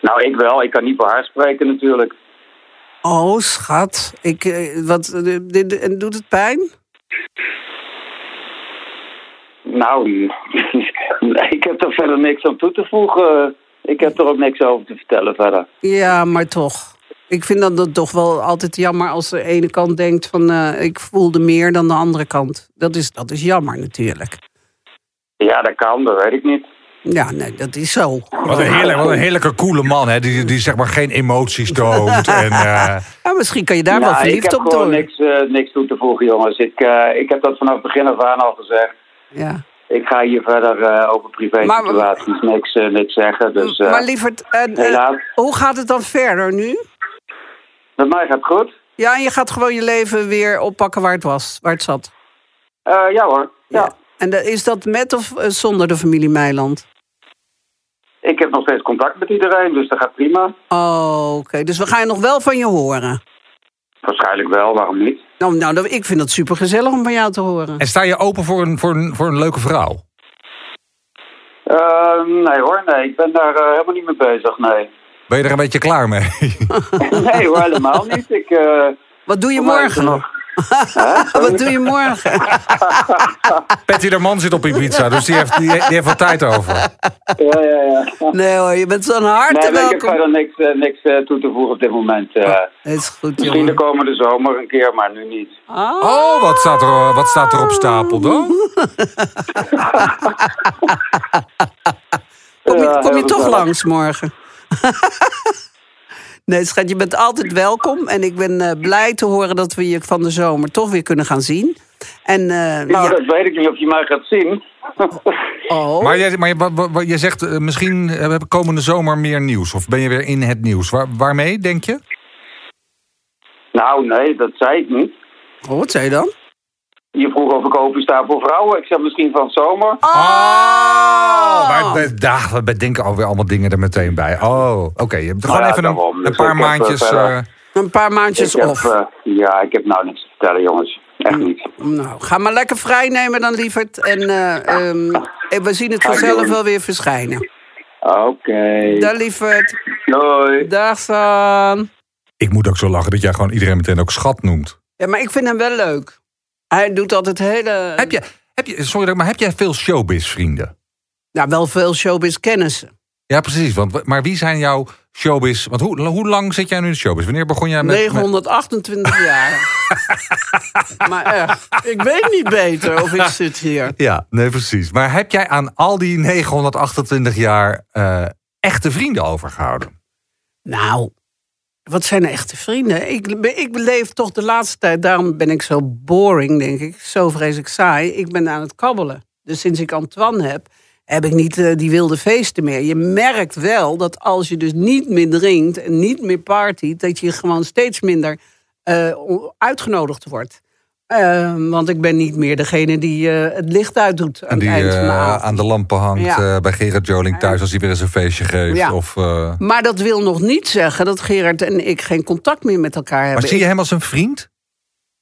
Speaker 5: Nou, ik wel, ik kan niet voor haar spreken natuurlijk.
Speaker 2: Oh, schat. Ik, eh, wat, eh, dit, en doet het pijn?
Speaker 5: Nou, ik heb er verder niks aan toe te voegen. Ik heb er ook niks over te vertellen verder.
Speaker 2: Ja, maar toch. Ik vind dat, dat toch wel altijd jammer als de ene kant denkt van... eh, ik voelde meer dan de andere kant. Dat is, dat is jammer natuurlijk.
Speaker 5: Ja, dat kan, dat weet ik niet.
Speaker 2: Ja, nee, dat is zo.
Speaker 1: Wat een, heerlijk, wat een heerlijke coole man, hè? Die, die zeg maar geen emoties toont. En, eh,
Speaker 2: Ja, misschien kan je daar wel
Speaker 5: Nou, ik
Speaker 2: verliefd
Speaker 5: heb
Speaker 2: op
Speaker 5: gewoon
Speaker 2: doen.
Speaker 5: niks, eh, niks toe te voegen, jongens. Ik, eh, ik heb dat vanaf het begin af aan al gezegd.
Speaker 2: Ja.
Speaker 5: Ik ga hier verder eh, over privé
Speaker 2: Maar-
Speaker 5: situaties niks, eh, niks zeggen. Dus
Speaker 2: maar lieverd, eh,
Speaker 5: helaas,
Speaker 2: hoe gaat het dan verder nu?
Speaker 5: met mij gaat het goed.
Speaker 2: Ja, en je gaat gewoon je leven weer oppakken waar het was, waar het zat.
Speaker 5: Ja hoor, ja.
Speaker 2: En de- is dat met of zonder de familie Meiland?
Speaker 5: Ik heb nog steeds contact met iedereen, dus dat gaat prima.
Speaker 2: Oh, oké. Dus we gaan nog wel van je horen.
Speaker 5: Waarschijnlijk wel, waarom niet?
Speaker 2: Nou, nou ik vind het super gezellig om van jou te horen.
Speaker 1: en sta je open voor een, voor een, voor een leuke vrouw?
Speaker 5: Eh, nee hoor, nee. Ik ben daar eh, helemaal niet mee bezig, nee.
Speaker 1: Ben je er een beetje klaar mee?
Speaker 5: nee hoor, helemaal niet. Ik, eh,
Speaker 2: Wat doe je morgen?
Speaker 5: nog-?
Speaker 2: Wat doe je morgen?
Speaker 1: Patty de man zit op Ibiza, dus die heeft, die, die heeft wat tijd over.
Speaker 5: Ja, ja, ja.
Speaker 2: Nee hoor, je bent zo
Speaker 5: Nee,
Speaker 2: harte
Speaker 5: maar ik heb
Speaker 2: welkom.
Speaker 5: verder niks, eh, niks eh, toe te voegen op dit moment. eh.
Speaker 2: Dat is goed,
Speaker 5: Misschien de komende zomer een keer, maar nu niet.
Speaker 2: Ah.
Speaker 1: Oh, wat staat er, wat staat er op stapel dan?
Speaker 2: Kom je, kom je toch langs morgen? Nee, schat, je bent altijd welkom. En ik ben eh, blij te horen dat we je van de zomer toch weer kunnen gaan zien. En, eh,
Speaker 5: Nou,
Speaker 2: ja.
Speaker 5: dat weet ik niet of je mij gaat zien.
Speaker 2: Oh,
Speaker 1: Maar, jij, maar je, je zegt eh, misschien hebben we komende zomer meer nieuws. Of ben je weer in het nieuws? Waar, waarmee, denk je?
Speaker 5: nou, nee, dat zei ik niet.
Speaker 2: oh, wat zei je dan?
Speaker 5: Je vroeg of ik open sta voor vrouwen. Ik zeg misschien van zomer.
Speaker 1: Oh! Maar we, daar, we denken alweer allemaal dingen er meteen bij. Oh, oké. Je hebt gewoon
Speaker 5: Nou ja,
Speaker 1: even een, een
Speaker 5: Dus
Speaker 1: paar
Speaker 5: heb, eh,
Speaker 1: maandjes... eh,
Speaker 2: Een paar maandjes
Speaker 5: ik heb,
Speaker 2: off.
Speaker 5: eh, ja, ik heb nou niks te vertellen, jongens. Echt niet.
Speaker 2: Nou, ga maar lekker vrij nemen dan, lieverd. En eh, ehm, we zien het vanzelf wel weer verschijnen.
Speaker 5: Oké.
Speaker 2: Dag, lieverd.
Speaker 5: Doei.
Speaker 2: Dag, San.
Speaker 1: ik moet ook zo lachen dat jij gewoon iedereen meteen ook schat noemt.
Speaker 2: Ja, maar ik vind hem wel leuk. Hij doet altijd hele...
Speaker 1: Heb je, heb je, sorry, maar heb jij veel showbiz-vrienden?
Speaker 2: Nou, wel veel showbiz kennissen.
Speaker 1: Ja, precies. Want, maar wie zijn jouw showbiz... Want hoe, hoe lang zit jij nu in de showbiz? Wanneer begon jij met... met-
Speaker 2: 928 jaar. maar echt, ik weet niet beter of ik zit hier.
Speaker 1: Ja, nee, precies. Maar heb jij aan al die 928 jaar eh, echte vrienden overgehouden?
Speaker 2: Nou, wat zijn echte vrienden? Ik, ik beleef toch de laatste tijd, daarom ben ik zo boring, denk ik. Zo vreselijk saai. Ik ben aan het kabbelen. Dus sinds ik Antoine heb, heb ik niet eh, die wilde feesten meer. Je merkt wel dat als je dus niet meer drinkt en niet meer partyt, dat je gewoon steeds minder eh, uitgenodigd wordt. Eh, want ik ben niet meer degene die eh, het licht uitdoet aan
Speaker 1: En die
Speaker 2: het
Speaker 1: eh, aan de lampen hangt
Speaker 2: Ja.
Speaker 1: eh, bij Gerard Joling thuis als hij weer eens een feestje geeft.
Speaker 2: Ja.
Speaker 1: Of,
Speaker 2: Maar dat wil nog niet zeggen dat Gerard en ik geen contact meer met elkaar hebben.
Speaker 1: maar zie je hem als een vriend?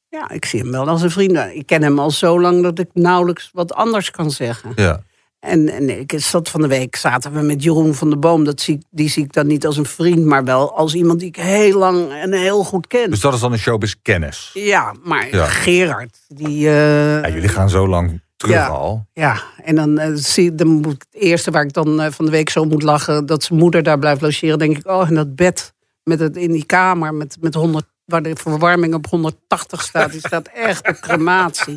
Speaker 2: Ja, ik zie hem wel als een vriend. Ik ken hem al zo lang dat ik nauwelijks wat anders kan zeggen.
Speaker 1: Ja.
Speaker 2: En, en ik zat van de week, zaten we met Jeroen van der Boom. Dat zie, ik- die zie ik dan niet als een vriend, maar wel als iemand die ik heel lang en heel goed ken.
Speaker 1: Dus dat is dan een showbiz kennis.
Speaker 2: ja, maar
Speaker 1: Ja.
Speaker 2: Gerard, die... eh,
Speaker 1: Ja, jullie gaan zo lang terug
Speaker 2: Ja.
Speaker 1: al.
Speaker 2: Ja, en dan, eh, zie, dan moet ik, het eerste waar ik dan eh, van de week zo moet lachen... dat zijn moeder daar blijft logeren, denk ik... oh, en dat bed met het, in die kamer met, met 100, waar de verwarming op 180 staat... die staat echt op crematie.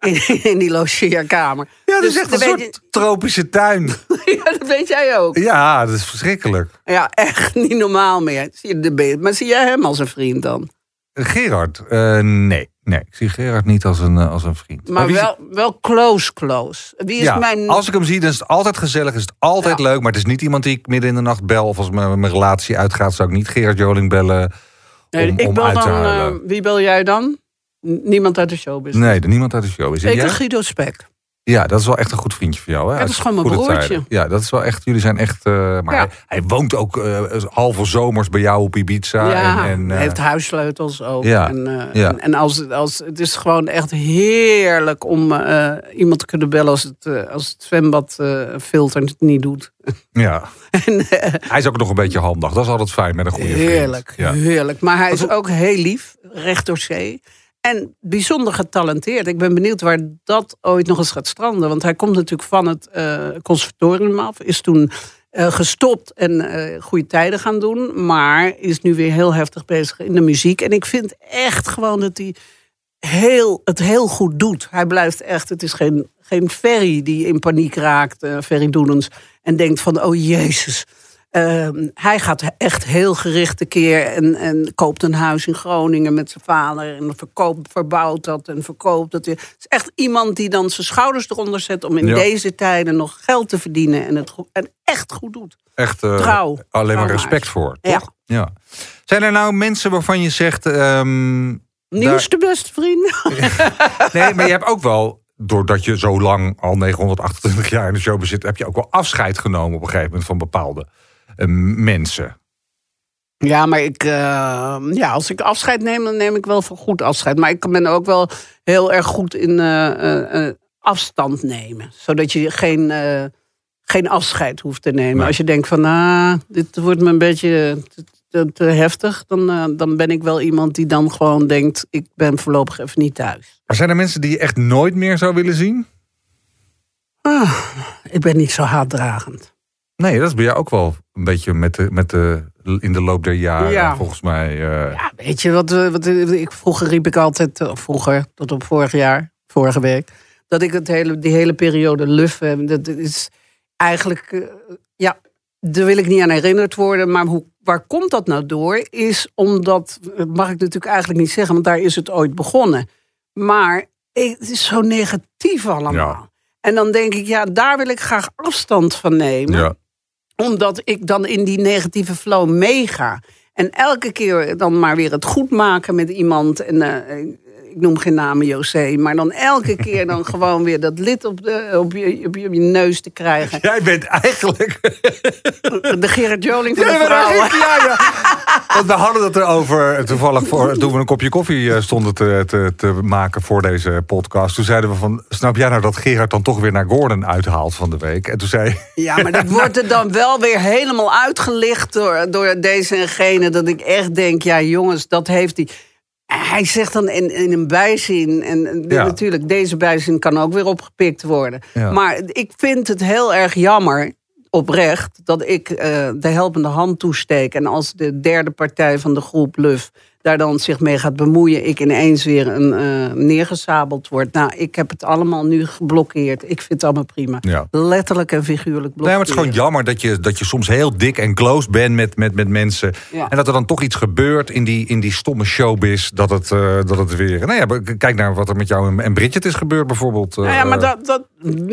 Speaker 2: in, in die logeerkamer.
Speaker 1: Ja, dat is
Speaker 2: Dus
Speaker 1: echt een soort tropische tuin.
Speaker 2: ja, dat weet jij ook.
Speaker 1: Ja, dat is verschrikkelijk.
Speaker 2: Ja, echt niet normaal meer. Zie je de. Maar zie jij hem als een vriend dan?
Speaker 1: Gerard, eh, nee. Nee, ik zie Gerard niet als een, eh, als een vriend.
Speaker 2: Maar
Speaker 1: is-
Speaker 2: wel, wel close, close. Wie is
Speaker 1: ja,
Speaker 2: mijn...
Speaker 1: Als ik hem zie, dan is het altijd gezellig, is het altijd
Speaker 2: Ja.
Speaker 1: leuk. Maar het is niet iemand die ik midden in de nacht bel. Of als mijn, mijn relatie uitgaat, zou ik niet Gerard Joling bellen.
Speaker 2: Nee,
Speaker 1: om,
Speaker 2: ik
Speaker 1: om
Speaker 2: bel dan... eh, wie bel jij dan? Niemand uit de showbiz.
Speaker 1: nee, niemand uit de show
Speaker 2: Ik en Guido Spek.
Speaker 1: Ja, dat is wel echt een goed vriendje van jou. Hè?
Speaker 2: Ja, dat is gewoon mijn broertje.
Speaker 1: tijden. Ja, dat is wel echt. Jullie zijn echt. eh, maar
Speaker 2: Ja.
Speaker 1: hij, hij woont ook eh, halve zomers bij jou op Ibiza.
Speaker 2: ja,
Speaker 1: en, en, eh,
Speaker 2: hij heeft huissleutels ook.
Speaker 1: ja,
Speaker 2: En,
Speaker 1: ja.
Speaker 2: en, en als, als, het is gewoon echt heerlijk om iemand te kunnen bellen als het, als het zwembad eh, filter het niet doet.
Speaker 1: ja.
Speaker 2: En,
Speaker 1: Hij is ook nog een beetje handig. Dat is altijd fijn met een goede vriend.
Speaker 2: heerlijk, heerlijk. Maar hij is
Speaker 1: voor-
Speaker 2: ook heel lief, recht door zee. En bijzonder getalenteerd. Ik ben benieuwd waar dat ooit nog eens gaat stranden. Want hij komt natuurlijk van het eh, conservatorium af. Is toen eh, gestopt en eh, goede tijden gaan doen. Maar is nu weer heel heftig bezig in de muziek. En ik vind echt gewoon dat hij heel, het heel goed doet. Hij blijft echt, het is geen, geen Ferry die in paniek raakt, eh Ferry Doedens. En denkt van, oh jezus. Ehm, hij gaat echt heel gericht tekeer en, en koopt een huis in Groningen met zijn vader. En verkoopt, verbouwt dat en verkoopt dat. Het is echt iemand die dan zijn schouders eronder zet om in
Speaker 1: Ja.
Speaker 2: deze tijden nog geld te verdienen. En het goed, en echt goed doet.
Speaker 1: Echt eh,
Speaker 2: Trouw.
Speaker 1: alleen maar respect voor.
Speaker 2: Ja.
Speaker 1: Toch? Ja. Zijn er nou mensen waarvan je zegt. ehm,
Speaker 2: Nieuwste beste vriend.
Speaker 1: nee, maar je hebt ook wel. Doordat je zo lang, al 928 jaar in de show zit, heb je ook wel afscheid genomen op een gegeven moment van bepaalde mensen.
Speaker 2: Ja, maar ik, eh, ja, als ik afscheid neem, dan neem ik wel voor goed afscheid. Maar ik ben ook wel heel erg goed in eh, eh, eh, afstand nemen. Zodat je geen, eh, geen afscheid hoeft te nemen.
Speaker 1: Nee.
Speaker 2: Als je denkt van, ah, dit wordt me een beetje te, te- te heftig. Dan, eh, dan ben ik wel iemand die dan gewoon denkt, ik ben voorlopig even niet thuis.
Speaker 1: Maar zijn er mensen die je echt nooit meer zou willen zien?
Speaker 2: Ah, ik ben niet zo haatdragend.
Speaker 1: Nee, dat is bij jou ook wel een beetje met de, met de, in de loop der jaren,
Speaker 2: Ja.
Speaker 1: volgens mij. eh,
Speaker 2: Ja, weet je wat, eh, wat eh, ik, vroeger riep ik altijd, vroeger, tot op vorig jaar, vorige week, dat ik het hele, die hele periode luf heb. Dat is eigenlijk, ja, daar wil ik niet aan herinnerd worden. Maar hoe, waar komt dat nou door? Is omdat, dat mag ik natuurlijk eigenlijk niet zeggen, want daar is het ooit begonnen. Maar het is zo negatief allemaal.
Speaker 1: Ja.
Speaker 2: En dan denk ik, ja, daar wil ik graag afstand van nemen
Speaker 1: ja.
Speaker 2: Omdat ik dan in die negatieve flow meega. En elke keer dan maar weer het goed maken met iemand. En eh, ik noem geen namen, José. Maar dan elke keer dan gewoon weer dat lid op, de, op, je, op, je, op je neus te krijgen.
Speaker 1: Jij bent eigenlijk.
Speaker 2: De Gerard Joling van
Speaker 1: Ja,
Speaker 2: de vrouwen.
Speaker 1: ja, ja. Want we hadden het erover toevallig voor, toen we een kopje koffie eh, stonden te, te, te maken voor deze podcast. Toen zeiden we van, snap jij nou dat Gerard dan toch weer naar Gordon uithaalt van de week? En toen zei
Speaker 2: Ja, maar dat wordt er dan wel weer helemaal uitgelicht door, door deze en gene. Dat ik echt denk, ja jongens, dat heeft hij. Hij zegt dan in, in een bijzin. En en
Speaker 1: Ja.
Speaker 2: natuurlijk, deze bijzin kan ook weer opgepikt worden.
Speaker 1: Ja.
Speaker 2: Maar ik vind het heel erg jammer, oprecht, dat ik eh, de helpende hand toesteek. En als de derde partij van de groep Luf daar dan zich mee gaat bemoeien, ik ineens weer een, eh, neergesabeld word. Nou, ik heb het allemaal nu geblokkeerd. Ik vind het allemaal prima.
Speaker 1: Ja.
Speaker 2: Letterlijk en figuurlijk
Speaker 1: Nee,
Speaker 2: blokkeren.
Speaker 1: maar het is gewoon jammer dat je, dat je soms heel dik en close bent met, met, met mensen.
Speaker 2: Ja.
Speaker 1: En dat er dan toch iets gebeurt in die, in die stomme showbiz. Dat het, eh, dat het weer. Nou ja, kijk naar wat er met jou en- Bridget is gebeurd, bijvoorbeeld. eh,
Speaker 2: Nou ja, maar dat, dat,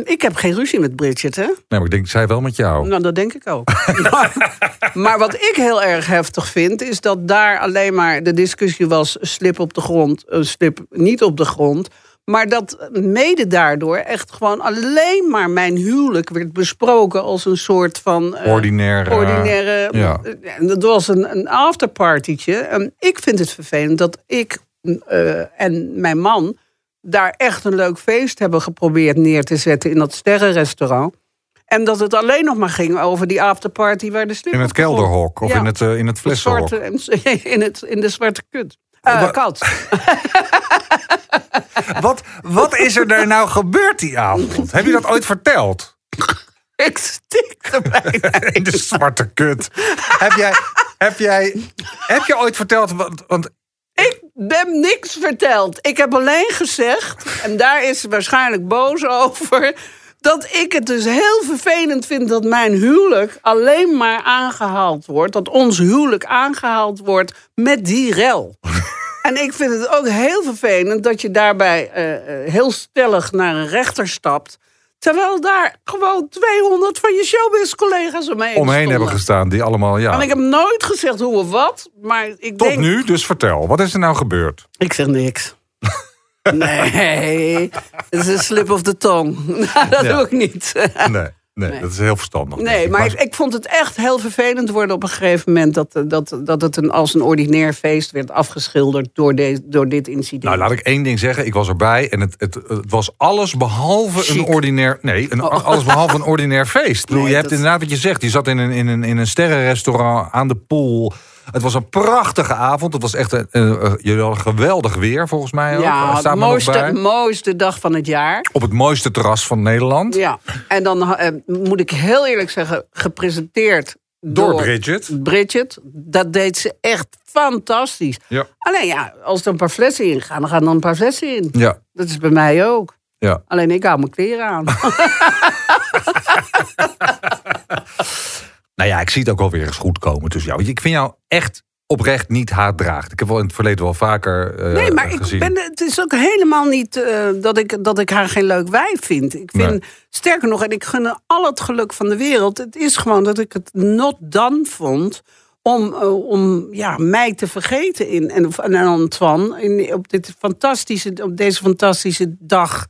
Speaker 2: ik heb geen ruzie met Bridget, hè?
Speaker 1: Nee, maar ik denk, zij wel met jou.
Speaker 2: Nou, dat denk ik ook. maar, maar wat ik heel erg heftig vind, is dat daar alleen maar de discussie was: slip op de grond, eh, slip niet op de grond. Maar dat mede daardoor echt gewoon alleen maar mijn huwelijk werd besproken als een soort van. eh,
Speaker 1: Ordinaire.
Speaker 2: ordinaire.
Speaker 1: ja.
Speaker 2: En Dat was een, een afterpartytje. En ik vind het vervelend dat ik eh, en mijn man daar echt een leuk feest hebben geprobeerd neer te zetten in dat sterrenrestaurant. En dat het alleen nog maar ging over die afterparty waar de slip
Speaker 1: In het kelderhok of
Speaker 2: Ja.
Speaker 1: in het, eh, in het flessenhok.
Speaker 2: zwarte, in, het, in de zwarte kut.
Speaker 1: Wa-
Speaker 2: kat.
Speaker 1: Wat, wat is er daar nou gebeurd die avond? Heb je dat ooit verteld?
Speaker 2: ik stikte bijna.
Speaker 1: In de zwarte kut. Heb jij, heb jij, heb je ooit verteld? Want, want
Speaker 2: Ik ben niks verteld. Ik heb alleen gezegd, en daar is ze waarschijnlijk boos over... dat ik het dus heel vervelend vind dat mijn huwelijk alleen maar aangehaald wordt. Dat ons huwelijk aangehaald wordt met die rel. En ik vind het ook heel vervelend dat je daarbij eh, eh, heel stellig naar een rechter stapt. Terwijl daar gewoon 200 van je showbiz-collega's omheen
Speaker 1: Omheen hebben gestaan, die allemaal, ja.
Speaker 2: En ik heb nooit gezegd hoe of wat, maar ik
Speaker 1: Tot
Speaker 2: denk...
Speaker 1: nu, dus vertel. Wat is er nou gebeurd?
Speaker 2: Ik zeg niks. nee, het is een slip of the tong. Nou, dat doe ik niet.
Speaker 1: Nee, nee,
Speaker 2: Nee.
Speaker 1: dat is heel verstandig.
Speaker 2: Nee,
Speaker 1: ik.
Speaker 2: maar ik, ik vond het echt heel vervelend worden op een gegeven moment... dat, dat, dat het een, als een ordinair feest werd afgeschilderd door, de, door dit incident.
Speaker 1: Nou, laat ik één ding zeggen. Ik was erbij en het, het, het was alles behalve
Speaker 2: Chic.
Speaker 1: een ordinair... Nee, een, alles behalve een ordinair feest. Bedoel,
Speaker 2: Nee,
Speaker 1: je hebt inderdaad wat je zegt. Je zat in een, in een, in een sterrenrestaurant aan de pool. Het was een prachtige avond. Het was echt een, een, een- jullie hadden geweldig weer, volgens mij ook.
Speaker 2: ja, de
Speaker 1: nog
Speaker 2: mooiste, mooiste dag van het jaar.
Speaker 1: Op het mooiste terras van Nederland.
Speaker 2: Ja, en dan eh, moet ik heel eerlijk zeggen, gepresenteerd
Speaker 1: Door Bridget.
Speaker 2: Bridget. Dat deed ze echt fantastisch.
Speaker 1: Ja.
Speaker 2: Alleen ja, als er een paar flessen in gaan, dan gaan er een paar flessen in.
Speaker 1: Ja,
Speaker 2: Dat is bij mij ook.
Speaker 1: ja.
Speaker 2: Alleen ik hou mijn kleren aan.
Speaker 1: Nou ja, ik zie het ook wel weer eens goed komen tussen jou. Ik vind jou echt oprecht niet haatdraagd. Ik heb wel in het verleden wel vaker eh,
Speaker 2: Nee, maar
Speaker 1: gezien.
Speaker 2: ik ben, het is ook helemaal niet eh, dat, ik, dat ik haar geen leuk wijf vind. Ik vind,
Speaker 1: Nee.
Speaker 2: sterker nog, en ik gun al het geluk van de wereld. Het is gewoon dat ik het not done vond om, eh, om ja, mij te vergeten in, en, en Antoine in, op, dit fantastische, op deze fantastische dag.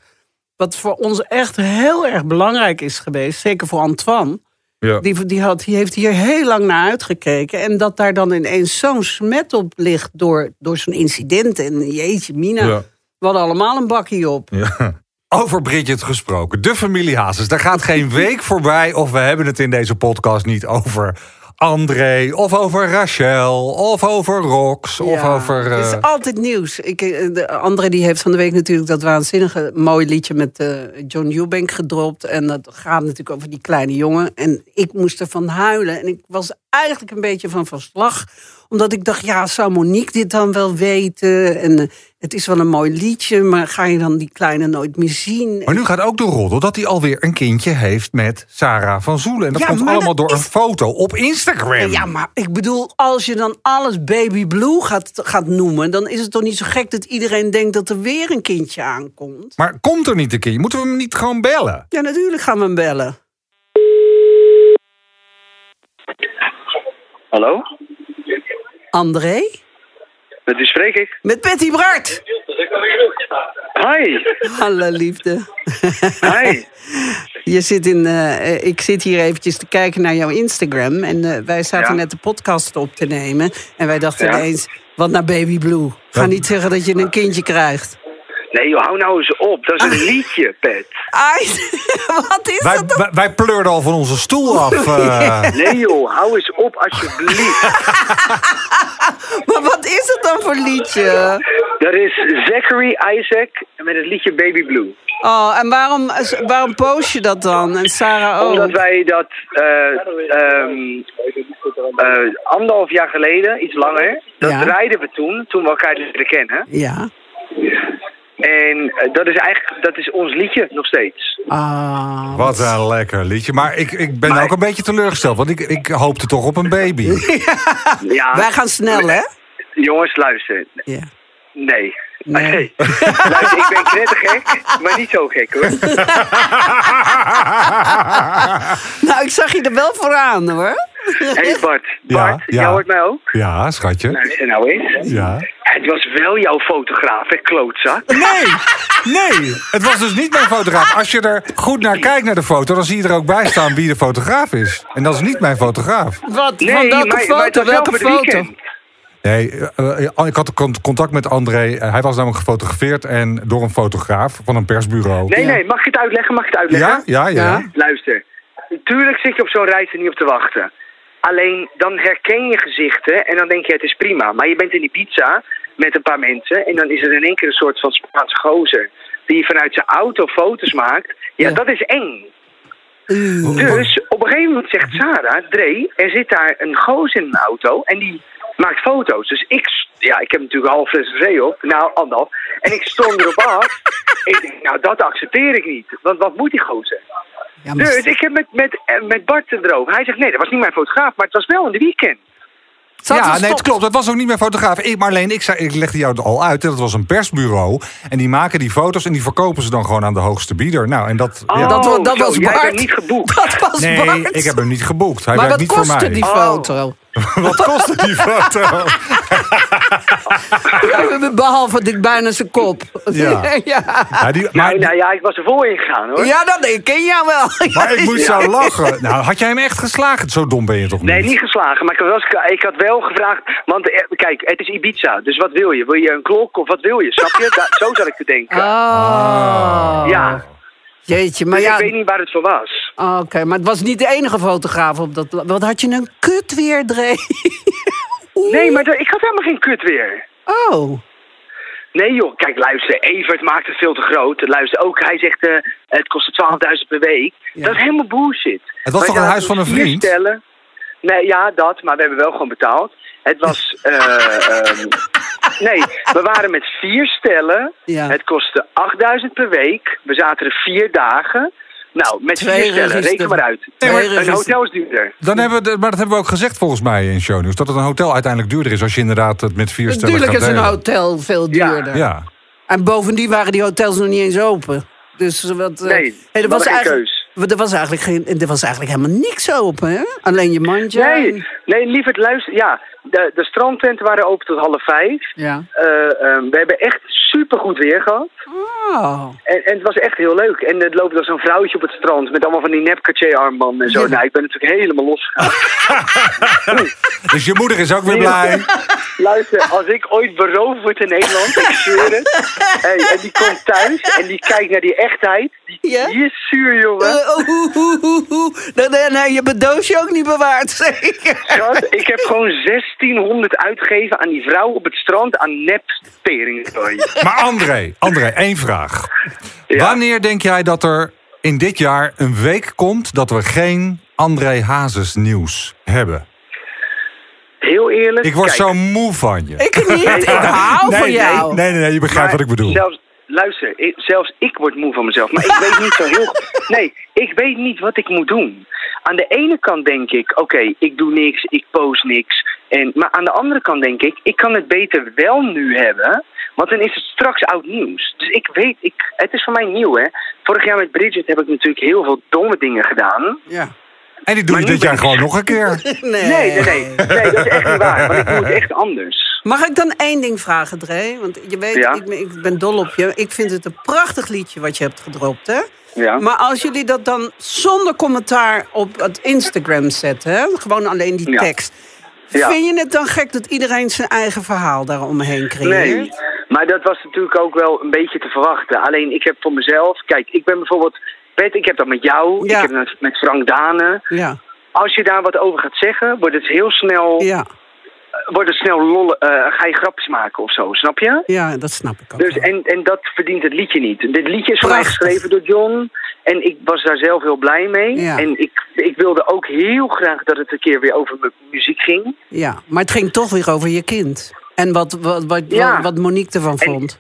Speaker 2: Wat voor ons echt heel erg belangrijk is geweest. Zeker voor Antoine.
Speaker 1: Ja.
Speaker 2: Die, die, had, die heeft hier heel lang naar uitgekeken. En dat daar dan ineens zo'n smet op ligt door, door zo'n incident. En jeetje, Mina,
Speaker 1: Ja.
Speaker 2: we hadden allemaal een bakkie op.
Speaker 1: Ja. Over Bridget gesproken. De familie Hazes. Daar gaat geen week voorbij of we hebben het in deze podcast niet over André. Of over Rachel. Of over Rox. Of
Speaker 2: Ja,
Speaker 1: over...
Speaker 2: Het is
Speaker 1: eh,
Speaker 2: altijd nieuws. Ik, eh, de André die heeft van de week natuurlijk dat waanzinnige mooie liedje met eh, John Eubank gedropt. En dat gaat natuurlijk over die kleine jongen. En ik moest ervan huilen. En ik was eigenlijk een beetje van verslag. Omdat ik dacht, ja, zou Monique dit dan wel weten? En het is wel een mooi liedje, maar ga je dan die kleine nooit meer zien?
Speaker 1: Maar nu gaat ook de roddel dat hij alweer een kindje heeft met Sarah van Zoelen. En dat
Speaker 2: Ja,
Speaker 1: komt allemaal
Speaker 2: dat
Speaker 1: door een foto op Instagram.
Speaker 2: Ja, maar ik bedoel, als je dan alles Baby Blue gaat, gaat noemen... dan is het toch niet zo gek dat iedereen denkt dat er weer een kindje aankomt?
Speaker 1: Maar komt er niet een kindje? Moeten we hem niet gewoon bellen?
Speaker 2: Ja, natuurlijk gaan we hem bellen.
Speaker 6: Hallo?
Speaker 2: André?
Speaker 6: Met wie spreek ik?
Speaker 2: Met Patty Bart.
Speaker 6: Hi.
Speaker 2: Hallo liefde.
Speaker 6: Hi.
Speaker 2: Je zit in, eh, ik zit hier eventjes te kijken naar jouw Instagram. En eh, wij zaten
Speaker 6: Ja.
Speaker 2: net de podcast op te nemen. En wij dachten
Speaker 6: Ja.
Speaker 2: ineens, wat naar Baby Blue. Ga niet zeggen dat je een kindje krijgt.
Speaker 6: Nee, joh, hou nou eens op. Dat is een liedje, Pet.
Speaker 2: Ai, wat is
Speaker 1: Wij,
Speaker 2: dat
Speaker 1: wij, wij pleurden al van onze stoel af. eh.
Speaker 6: Nee, joh, hou eens op alsjeblieft.
Speaker 2: Maar wat is het dan voor liedje?
Speaker 6: Dat is Zachary Isaac met het liedje Baby Blue.
Speaker 2: Oh, en waarom, waarom post je dat dan? En Sarah ook?
Speaker 6: Omdat wij dat eh, ehm, eh, anderhalf jaar geleden, iets langer, dat
Speaker 2: Ja.
Speaker 6: draaiden we toen, toen we elkaar leren kennen.
Speaker 2: Ja.
Speaker 6: En eh, dat is eigenlijk, dat is ons liedje nog steeds.
Speaker 2: Ah,
Speaker 1: Wat een lekker liedje. Maar ik, ik ben
Speaker 6: Maar-
Speaker 1: ook een beetje teleurgesteld. Want ik, ik hoopte toch op een baby.
Speaker 6: Ja,
Speaker 2: Wij gaan snel, hè?
Speaker 6: jongens, luister.
Speaker 2: Ja.
Speaker 6: Nee.
Speaker 2: Nee.
Speaker 6: Nee. Luister, ik ben knettergek, maar niet zo gek hoor.
Speaker 2: Nou, ik zag je er wel vooraan, hoor.
Speaker 6: Hé hey Bart,
Speaker 1: Ja,
Speaker 6: Bart,
Speaker 1: ja.
Speaker 6: jij hoort mij ook?
Speaker 1: Ja, schatje.
Speaker 6: Luister nou eens.
Speaker 1: Ja.
Speaker 6: Het was wel jouw fotograaf, hè, klootzak?
Speaker 1: Nee, nee. Het was dus niet mijn fotograaf. Als je er goed naar kijkt naar de foto, dan zie je er ook bij staan wie de fotograaf is. En dat is niet mijn fotograaf.
Speaker 2: Wat?
Speaker 6: Nee,
Speaker 2: van welke
Speaker 6: maar,
Speaker 2: foto?
Speaker 6: maar
Speaker 2: welke foto?
Speaker 6: weekend.
Speaker 1: Nee, eh, eh, ik had con- contact met André. Eh, Hij was namelijk gefotografeerd en door een fotograaf van een persbureau.
Speaker 6: Nee,
Speaker 2: Ja.
Speaker 6: nee, mag ik het uitleggen? Mag ik het uitleggen?
Speaker 1: Ja, ja, ja.
Speaker 2: Ja.
Speaker 6: Luister, natuurlijk zit je op zo'n reis er niet op te wachten. Alleen dan herken je gezichten en dan denk je het is prima. Maar je bent in die pizza met een paar mensen en dan is er in één keer een soort van Spaanse gozer die vanuit zijn auto foto's maakt. Ja,
Speaker 2: Ja.
Speaker 6: dat is eng. Dus op een gegeven moment zegt Sarah, Dre, er zit daar een gozer in een auto en die maakt foto's. Dus ik, ja, ik heb natuurlijk half fles zee op. Nou, anderhalf. En ik stond erop af. ik denk, nou, dat accepteer ik niet. Want wat moet die gozer?
Speaker 2: Ja, maar-
Speaker 6: Dus ik heb met, met, eh, met Bart erover. Hij zegt, nee, dat was niet mijn fotograaf, maar het was wel in de weekend.
Speaker 1: Ja, nee, het klopt. Het was ook niet meer fotograaf. Ik, Marleen, ik, zei, ik legde jou het al uit. hè, Dat was een persbureau. En die maken die foto's en die verkopen ze dan gewoon aan de hoogste bieder. Nou, en dat...
Speaker 6: Oh,
Speaker 1: ja.
Speaker 2: dat, wa- dat
Speaker 6: zo,
Speaker 2: was
Speaker 6: jij
Speaker 2: Bart.
Speaker 6: bent niet geboekt.
Speaker 2: Dat was
Speaker 1: Nee,
Speaker 2: Bart.
Speaker 1: ik heb hem niet geboekt. Hij
Speaker 2: maar
Speaker 1: werkt
Speaker 2: wat
Speaker 1: niet voor mij.
Speaker 2: kostte die
Speaker 6: Oh.
Speaker 1: Wat kostte die foto?
Speaker 2: Behalve dat ik bijna zijn kop.
Speaker 1: Ja.
Speaker 2: ja.
Speaker 1: Ja, die,
Speaker 6: nou ja, ik was er voor ingegaan hoor.
Speaker 2: Ja, dat ik ken jou wel.
Speaker 1: maar ik moest zo lachen. Nou, had jij hem echt geslagen? Zo dom ben je toch niet?
Speaker 6: Nee, niet geslagen, maar ik, was, ik had wel gevraagd. Want eh, kijk, het is Ibiza, dus wat wil je? Wil je een klok of wat wil je? Snap je? Da- zo zat ik te denken.
Speaker 2: Oh.
Speaker 6: Ja,
Speaker 2: Jeetje, maar
Speaker 6: dus
Speaker 2: ja.
Speaker 6: ik weet niet waar het voor was.
Speaker 2: Oké, maar het was niet de enige fotograaf op dat. Wat had je een kut weer, Dre?
Speaker 6: Nee, maar ik had helemaal geen kut weer.
Speaker 2: Oh.
Speaker 6: Nee joh, kijk luister, Evert maakt het veel te groot. Luister ook, hij zegt eh, het kost 12.000 per week.
Speaker 2: Ja.
Speaker 6: Dat is helemaal bullshit.
Speaker 1: Het was toch een huis van een vriend?
Speaker 6: Stellen. Nee, ja, dat, maar we hebben wel gewoon betaald. Het was, eh, ehm, nee, we waren met vier stellen.
Speaker 2: Ja.
Speaker 6: Het kostte 8000 per week. We zaten er vier dagen. Nou, met
Speaker 2: Twee
Speaker 6: vier stellen, reken maar uit.
Speaker 2: Twee
Speaker 6: een hotel is duurder.
Speaker 1: Dan hebben we, de- maar dat hebben we ook gezegd volgens mij in shownieuws. Dat het een hotel uiteindelijk duurder is als je inderdaad het met vier stellen
Speaker 2: Natuurlijk
Speaker 1: gaat
Speaker 2: is een hotel veel duurder.
Speaker 1: Ja.
Speaker 2: En bovendien waren die hotels nog niet eens open. Dus wat. eh,
Speaker 6: Nee,
Speaker 2: hey, er, was eigenlijk,
Speaker 6: keus.
Speaker 2: er, was eigenlijk geen, er was eigenlijk helemaal niks open, hè? Alleen je mandje.
Speaker 6: Nee, nee, lieverd, luister. Ja, de, de strandtenten waren open tot half vijf.
Speaker 2: Ja.
Speaker 6: Eh, ehm, we hebben echt supergoed weer gehad.
Speaker 2: Oh.
Speaker 6: En, en het was echt heel leuk. En er loopt dan zo'n vrouwtje op het strand met allemaal van die nep armbanden en zo.
Speaker 2: Ja.
Speaker 6: Nou, ik ben natuurlijk helemaal losgegaan.
Speaker 1: Dus je moeder is ook weer blij.
Speaker 6: Luister, als ik ooit beroofd word in Nederland, ik zweer het. Hey, en die komt thuis en die kijkt naar die echtheid. Die,
Speaker 2: Ja?
Speaker 6: die is zuur, jongen.
Speaker 2: Eh, oeh, oeh, oeh, oeh, oeh. Dan, dan, nee, je hebt het doosje ook niet bewaard, zeker.
Speaker 6: Schat, ik heb gewoon 1600 uitgegeven aan die vrouw op het strand aan nep teringen.
Speaker 1: Maar André, André, één vraag.
Speaker 6: Ja.
Speaker 1: Wanneer denk jij dat er in dit jaar een week komt dat we geen André Hazes nieuws hebben?
Speaker 6: Heel eerlijk.
Speaker 1: Ik word
Speaker 6: kijk,
Speaker 1: zo moe van je.
Speaker 2: Ik niet, ik hou
Speaker 1: nee,
Speaker 2: van jou.
Speaker 1: Nee, nee, nee, je begrijpt
Speaker 6: maar
Speaker 1: wat ik bedoel.
Speaker 6: Zelfs, luister, ik- zelfs ik word moe van mezelf. Maar ik weet niet zo heel... Nee, ik weet niet wat ik moet doen. Aan de ene kant denk ik, oké, ik doe niks, ik post niks. En, maar aan de andere kant denk ik, ik kan het beter wel nu hebben. Want dan is het straks oud nieuws. Dus ik weet, ik, het is voor mij nieuw hè. Vorig jaar met Bridget heb ik natuurlijk heel veel domme dingen gedaan.
Speaker 2: Ja.
Speaker 1: En die doe je dit jaar
Speaker 6: ik-
Speaker 1: gewoon nog een keer.
Speaker 2: Nee.
Speaker 6: Nee, nee, nee. Nee, dat is echt niet waar. Want ik doe het echt anders.
Speaker 2: Mag ik dan één ding vragen, Dre? Want je weet,
Speaker 6: Ja.
Speaker 2: ik, ben, ik ben dol op je. Ik vind het een prachtig liedje wat je hebt gedropt, hè?
Speaker 6: Ja.
Speaker 2: Maar als jullie dat dan zonder commentaar op het Instagram zetten, hè? gewoon alleen die
Speaker 6: Ja.
Speaker 2: tekst.
Speaker 6: Ja.
Speaker 2: Vind je het dan gek dat iedereen zijn eigen verhaal daaromheen creëert?
Speaker 6: Nee, maar dat was natuurlijk ook wel een beetje te verwachten. Alleen ik heb voor mezelf, kijk, ik ben bijvoorbeeld, Pet, ik heb dat met jou,
Speaker 2: Ja.
Speaker 6: ik heb dat met Frank Dane.
Speaker 2: Ja,
Speaker 6: Als je daar wat over gaat zeggen, wordt het heel snel,
Speaker 2: ja,
Speaker 6: wordt het snel lollen, eh, ga je grapjes maken of zo, snap je?
Speaker 2: ja, dat snap ik ook.
Speaker 6: Dus,
Speaker 2: wel.
Speaker 6: en, en dat verdient het liedje niet. Dit liedje is voor mij
Speaker 2: Prachtig.
Speaker 6: geschreven door John. En ik was daar zelf heel blij mee.
Speaker 2: Ja.
Speaker 6: En ik, ik wilde ook heel graag dat het een keer weer over mu- muziek ging.
Speaker 2: Ja, maar het ging toch weer over je kind. En wat, wat, wat,
Speaker 6: Ja.
Speaker 2: wat Monique ervan
Speaker 6: En-
Speaker 2: vond.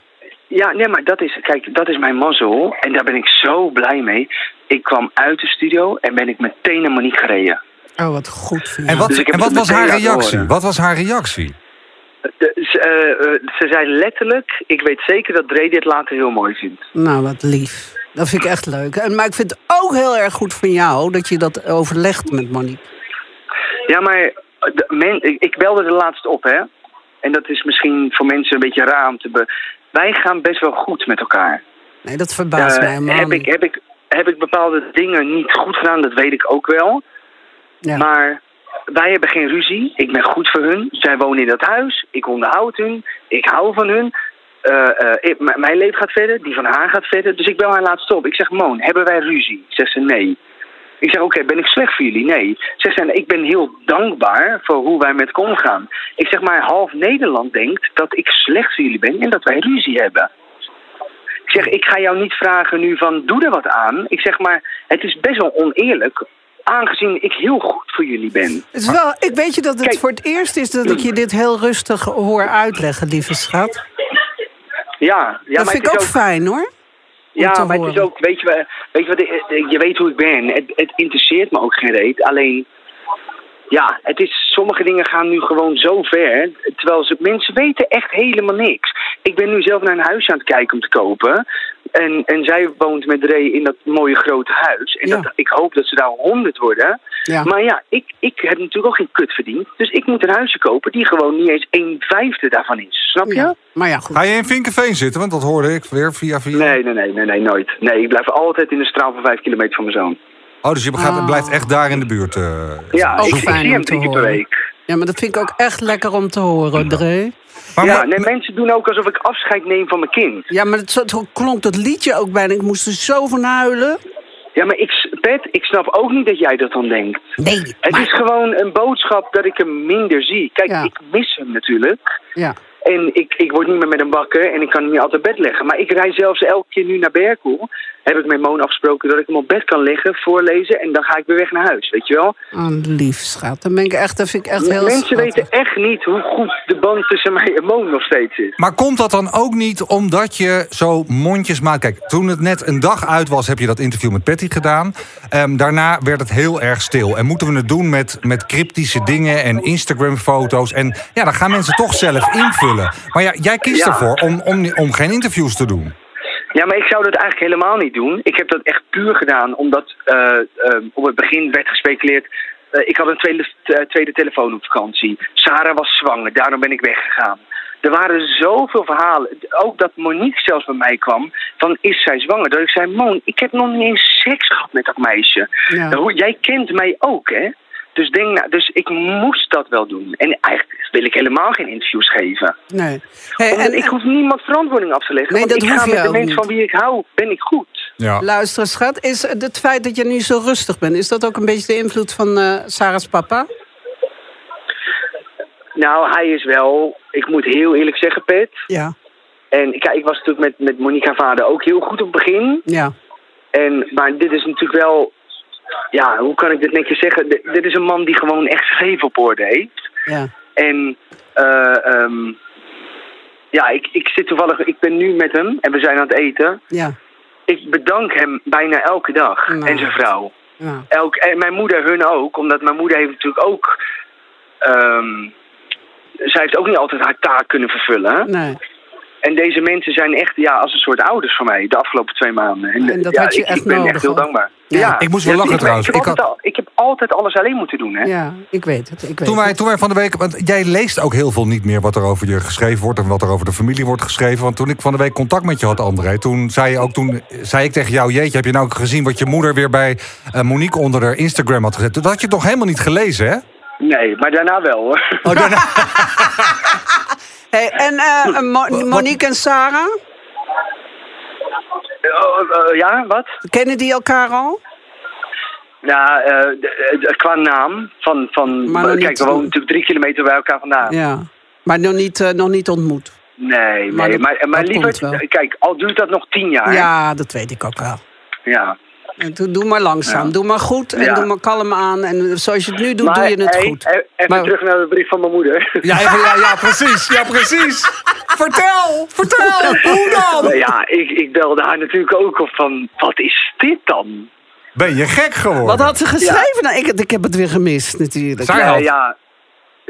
Speaker 6: Ja, nee, maar dat is, kijk, dat is mijn mazzel. En daar ben ik zo blij mee. Ik kwam uit de studio en ben ik meteen naar Monique gereden.
Speaker 2: Oh, wat goed van
Speaker 1: En wat,
Speaker 6: Dus
Speaker 1: en wat was haar reactie? Wat was haar reactie?
Speaker 6: De- ze, eh, eh, ze zei letterlijk, ik weet zeker dat Dre dit later heel mooi vindt.
Speaker 2: Nou, wat lief. Dat vind ik echt leuk. En, maar ik vind het ook heel erg goed van jou dat je dat overlegt met Monique.
Speaker 6: Ja, maar de, men, ik, ik belde er laatst op, hè. En dat is misschien voor mensen een beetje raar om te... Be wij gaan best wel goed met elkaar.
Speaker 2: Nee, dat verbaast
Speaker 6: Eh,
Speaker 2: mij helemaal
Speaker 6: heb, ik, heb, ik, heb ik bepaalde dingen niet goed gedaan, dat weet ik ook wel.
Speaker 2: Ja.
Speaker 6: Maar wij hebben geen ruzie. Ik ben goed voor hun. Zij wonen in dat huis. Ik onderhoud hun. Ik hou van hun. Eh, eh, ik- mijn leven gaat verder. Die van haar gaat verder. Dus ik bel haar laatst op. Ik zeg, Moon, hebben wij ruzie? Zegt ze, nee. Ik zeg, oké, ben ik slecht voor jullie? Nee. Ze, ik ben heel dankbaar voor hoe wij met elkaar omgaan. Ik zeg, maar half Nederland denkt dat ik slecht voor jullie ben en dat wij ruzie hebben. Ik zeg, ik ga jou niet vragen nu van, doe er wat aan. Ik zeg maar, het is best wel oneerlijk aangezien ik heel goed voor jullie ben.
Speaker 2: Het is wel, ik weet je dat het
Speaker 6: Kijk.
Speaker 2: voor het eerst is dat ik je dit heel rustig hoor uitleggen, lieve schat.
Speaker 6: Ja, ja
Speaker 2: dat
Speaker 6: maar
Speaker 2: vind ik ook fijn hoor.
Speaker 6: Ja, maar het is ook, weet je, weet je wat, je weet hoe ik ben. Het, het interesseert me ook geen reet. Alleen, ja, het is, sommige dingen gaan nu gewoon zo ver. Terwijl ze, mensen weten echt helemaal niks. Ik ben nu zelf naar een huis aan het kijken om te kopen. En, en zij woont met Ray in dat mooie grote huis. En
Speaker 2: Ja.
Speaker 6: dat, ik hoop dat ze daar honderd worden.
Speaker 2: Ja.
Speaker 6: Maar ja, ik, ik heb natuurlijk ook geen kut verdiend. Dus ik moet een huisje kopen die gewoon niet eens een vijfde daarvan is. Snap je?
Speaker 2: Ja. Maar ja, goed.
Speaker 1: Ga je in Vinkenveen zitten? Want dat hoorde ik weer via via.
Speaker 6: Nee, nee, nee, nee, nee, nooit. Nee, ik blijf altijd in de straal van vijf kilometer van mijn zoon.
Speaker 1: Oh, dus je gaat,
Speaker 2: Ah.
Speaker 1: blijft echt daar in de buurt. eh.
Speaker 6: Ja,
Speaker 2: Ook
Speaker 6: ik, ik
Speaker 2: fijn
Speaker 6: zie
Speaker 2: om
Speaker 6: hem
Speaker 2: te
Speaker 6: drie keer per
Speaker 2: horen.
Speaker 6: week.
Speaker 2: Ja, maar dat vind ik ook echt lekker om te horen, Dre.
Speaker 1: Maar,
Speaker 6: ja,
Speaker 1: maar-
Speaker 6: nee, mensen doen ook alsof ik afscheid neem van mijn kind.
Speaker 2: Ja, maar het, klonk dat liedje ook bijna. Ik moest er zo van huilen.
Speaker 6: Ja, maar ik, Pet, ik snap ook niet dat jij dat dan denkt.
Speaker 2: Nee,
Speaker 6: Het
Speaker 2: maar-
Speaker 6: is gewoon een boodschap dat ik hem minder zie. Kijk,
Speaker 2: Ja.
Speaker 6: ik mis hem natuurlijk.
Speaker 2: Ja.
Speaker 6: En ik, ik word niet meer met hem wakker en ik kan hem niet altijd op bed leggen. Maar ik rij zelfs elke keer nu naar Berkel. Heb ik met Moon afgesproken dat ik hem op bed kan leggen, voorlezen en dan ga ik weer weg naar huis, weet je wel?
Speaker 2: Oh, lief schat. Dan ben ik echt, dat vind ik echt heel
Speaker 6: Mensen
Speaker 2: schattig.
Speaker 6: weten echt niet hoe goed de band tussen mij en Moon nog steeds is.
Speaker 1: Maar komt dat dan ook niet omdat je zo mondjesmaat... Kijk, toen het net een dag uit was, heb je dat interview met Patty gedaan. Ehm, daarna werd het heel erg stil. En moeten we het doen met, met cryptische dingen en Instagram-foto's. En ja, dan gaan mensen toch zelf invullen. Maar ja, jij kiest
Speaker 6: Ja.
Speaker 1: ervoor om, om, om geen interviews te doen.
Speaker 6: Ja, maar ik zou dat eigenlijk helemaal niet doen. Ik heb dat echt puur gedaan omdat eh, eh, op het begin werd gespeculeerd. eh, ik had een tweede, tweede telefoon op vakantie. Sarah was zwanger, daarom ben ik weggegaan. Er waren zoveel verhalen. Ook dat Monique zelfs bij mij kwam. Van is zij zwanger? Dat ik zei: Mon, ik heb nog niet eens seks gehad met dat meisje.
Speaker 2: Ja.
Speaker 6: Jij kent mij ook, hè? Dus, denk, nou, dus ik moest dat wel doen. En eigenlijk wil ik helemaal geen interviews geven.
Speaker 2: Nee. Hey, en,
Speaker 6: ik hoef niemand verantwoording af te leggen.
Speaker 2: Nee,
Speaker 6: want
Speaker 2: dat
Speaker 6: ik
Speaker 2: hoef
Speaker 6: ga
Speaker 2: je
Speaker 6: met de mensen van wie ik hou, ben ik goed.
Speaker 1: Ja.
Speaker 2: luister schat, is het feit dat je nu zo rustig bent... is dat ook een beetje de invloed van eh Sarah's papa?
Speaker 6: Nou, hij is wel, ik moet heel eerlijk zeggen, Pet.
Speaker 2: Ja.
Speaker 6: En kijk, ik was natuurlijk met, met haar vader ook heel goed op het begin.
Speaker 2: Ja.
Speaker 6: En, maar dit is natuurlijk wel, ja, hoe kan ik dit netjes zeggen? D- dit is een man die gewoon echt scheef op orde heeft.
Speaker 2: Ja.
Speaker 6: En, ehm, ja, ik, ik zit toevallig, ik ben nu met hem en we zijn aan het eten.
Speaker 2: Ja.
Speaker 6: Ik bedank hem bijna elke dag.
Speaker 2: Nou.
Speaker 6: En zijn vrouw.
Speaker 2: ja.
Speaker 6: Elk, en mijn moeder hun ook, omdat mijn moeder heeft natuurlijk ook. ehm zij heeft ook niet altijd haar taak kunnen vervullen.
Speaker 2: Nee.
Speaker 6: En deze mensen zijn echt ja, als een soort ouders voor mij de afgelopen twee maanden.
Speaker 2: En dat
Speaker 6: ja,
Speaker 2: had je
Speaker 6: ik,
Speaker 2: echt
Speaker 6: ik ben
Speaker 2: nodig
Speaker 6: echt heel dankbaar.
Speaker 2: Ja.
Speaker 1: Ik moest wel lachen
Speaker 6: ik,
Speaker 1: trouwens.
Speaker 6: Ik heb,
Speaker 1: Ik
Speaker 6: altijd, al- ik heb altijd alles alleen moeten doen. Hè?
Speaker 2: Ja, ik weet het. Ik weet
Speaker 1: Toen wij,
Speaker 2: het.
Speaker 1: toen wij van de week. Want jij leest ook heel veel niet meer wat er over je geschreven wordt en wat er over de familie wordt geschreven. Want toen ik van de week contact met je had, André, toen zei, je ook, toen zei ik tegen jou: Jeetje, heb je nou ook gezien wat je moeder weer bij eh, Monique onder haar Instagram had gezet? Dat had je toch helemaal niet gelezen, hè?
Speaker 6: Nee, maar daarna wel hoor.
Speaker 1: Oh, daarna...
Speaker 2: Hey, en eh, Mo- Monique en Sarah,
Speaker 6: Oh, eh, ja, wat?
Speaker 2: kennen die elkaar al?
Speaker 6: Ja, qua naam van. van
Speaker 2: Maar
Speaker 6: kijk, we wonen natuurlijk drie kilometer bij elkaar vandaan.
Speaker 2: Ja. Maar nog niet, nog niet ontmoet.
Speaker 6: Nee,
Speaker 2: Maar
Speaker 6: nee, maar, maar liever, kijk, al duurt dat nog tien jaar.
Speaker 2: Ja, dat weet ik ook wel.
Speaker 6: ja.
Speaker 2: En doe, doe maar langzaam.
Speaker 6: Ja.
Speaker 2: Doe maar goed en
Speaker 6: Ja.
Speaker 2: doe maar kalm aan. En zoals je het nu doet,
Speaker 6: Maar,
Speaker 2: doe je het
Speaker 6: hey,
Speaker 2: goed.
Speaker 6: Even
Speaker 2: Maar-
Speaker 6: terug naar de brief van mijn moeder.
Speaker 1: ja, even- ja, ja, precies. Ja, precies. Vertel, vertel. Hoe dan?
Speaker 6: Nou ja, ik, ik belde haar natuurlijk ook op van, wat is dit dan?
Speaker 1: Ben je gek geworden?
Speaker 2: Wat had ze geschreven? Nou, ik, ik heb het weer gemist natuurlijk.
Speaker 1: Zij
Speaker 6: Ja,
Speaker 1: had-
Speaker 6: ja,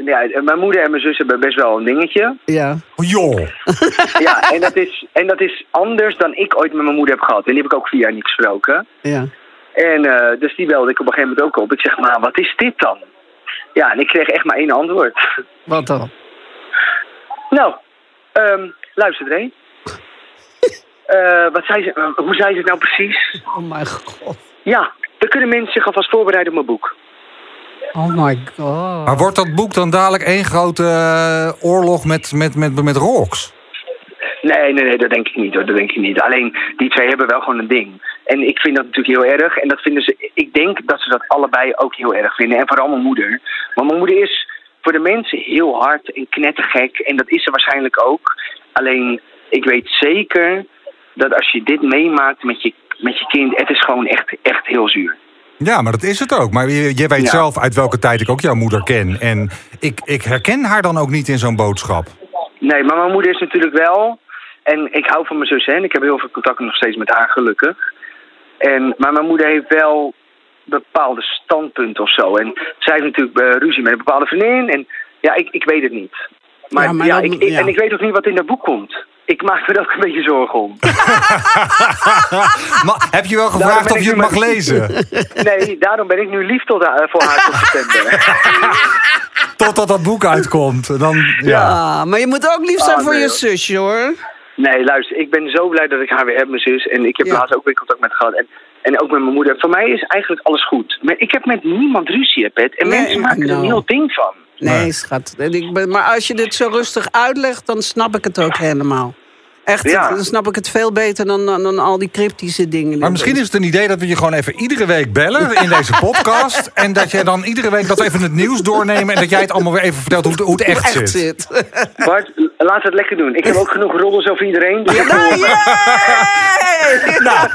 Speaker 6: ja, mijn moeder en mijn zus hebben best wel een dingetje.
Speaker 2: Ja.
Speaker 1: Oh, joh.
Speaker 6: Ja, en dat, is, en dat is anders dan ik ooit met mijn moeder heb gehad. En die heb ik ook vier jaar niet gesproken.
Speaker 2: Ja.
Speaker 6: En eh, dus die belde ik op een gegeven moment ook op. Ik zeg, maar wat is dit dan? Ja, en ik kreeg echt maar één antwoord.
Speaker 2: Wat dan?
Speaker 6: Nou, ehm luister Dre. Eh, wat zei ze, hoe zei ze het nou precies?
Speaker 2: Oh my god.
Speaker 6: Ja, dan kunnen mensen zich alvast voorbereiden op mijn boek.
Speaker 2: Oh my god.
Speaker 1: Maar wordt dat boek dan dadelijk één grote eh, oorlog met, met, met, met rocks?
Speaker 6: Nee, nee, nee, dat denk ik niet hoor. Dat denk ik niet. Alleen die twee hebben wel gewoon een ding. En ik vind dat natuurlijk heel erg. En dat vinden ze. Ik denk dat ze dat allebei ook heel erg vinden. En vooral mijn moeder. Want mijn moeder is voor de mensen heel hard en knettergek. En dat is ze waarschijnlijk ook. Alleen ik weet zeker dat als je dit meemaakt met je, met je kind, het is gewoon echt, echt heel zuur.
Speaker 1: Ja, maar dat is het ook. Maar je, je weet
Speaker 5: Ja.
Speaker 1: zelf uit welke tijd ik ook jouw moeder ken. En ik, ik herken haar dan ook niet in zo'n boodschap.
Speaker 6: Nee, maar mijn moeder is natuurlijk wel. En ik hou van mijn zus hè, en ik heb heel veel contact nog steeds met haar, gelukkig. En, maar mijn moeder heeft wel bepaalde standpunten of zo. En zij heeft natuurlijk eh, ruzie met een bepaalde vriendin. En ja, ik, ik weet het niet. Maar,
Speaker 2: Ja,
Speaker 6: ja,
Speaker 2: maar dan-
Speaker 6: ik, ik-
Speaker 2: ja.
Speaker 6: En ik weet ook niet wat in dat boek komt. Ik maak me daar ook een beetje zorgen om.
Speaker 1: Maar heb je wel gevraagd of je het mag
Speaker 6: maar-
Speaker 1: lezen?
Speaker 6: Nee, daarom ben ik nu lief tot haar, voor haar tot september.
Speaker 1: Totdat dat boek uitkomt. En Dan, ja.
Speaker 2: Ja, maar je moet ook lief zijn
Speaker 6: Ah,
Speaker 2: voor
Speaker 6: nee,
Speaker 2: je zusje, hoor.
Speaker 6: Nee, luister, ik ben zo blij dat ik haar weer heb, mijn zus. En ik heb
Speaker 2: Ja.
Speaker 6: laatst ook weer contact met haar gehad. En, en ook met mijn moeder. Voor mij is eigenlijk alles goed. Maar ik heb met niemand ruzie, Pet. En
Speaker 2: Nee,
Speaker 6: mensen maken er
Speaker 2: nou.
Speaker 6: een heel ding van.
Speaker 2: Nee,
Speaker 1: Nee.
Speaker 2: schat. Ik ben, maar als je dit zo rustig uitlegt, dan snap ik het ook helemaal. Echt,
Speaker 6: Ja.
Speaker 2: dan snap ik het veel beter dan, dan, dan al die cryptische dingen.
Speaker 1: Maar misschien is het een idee dat we je gewoon even iedere week bellen in deze podcast. En dat jij dan iedere week dat even het nieuws doornemen. En dat jij het allemaal weer even vertelt hoe het, hoe het echt,
Speaker 2: echt
Speaker 1: zit.
Speaker 2: zit.
Speaker 6: Bart, we het lekker doen. Ik heb ook genoeg roddels over iedereen. Dus ik
Speaker 2: Nou!
Speaker 1: Nou,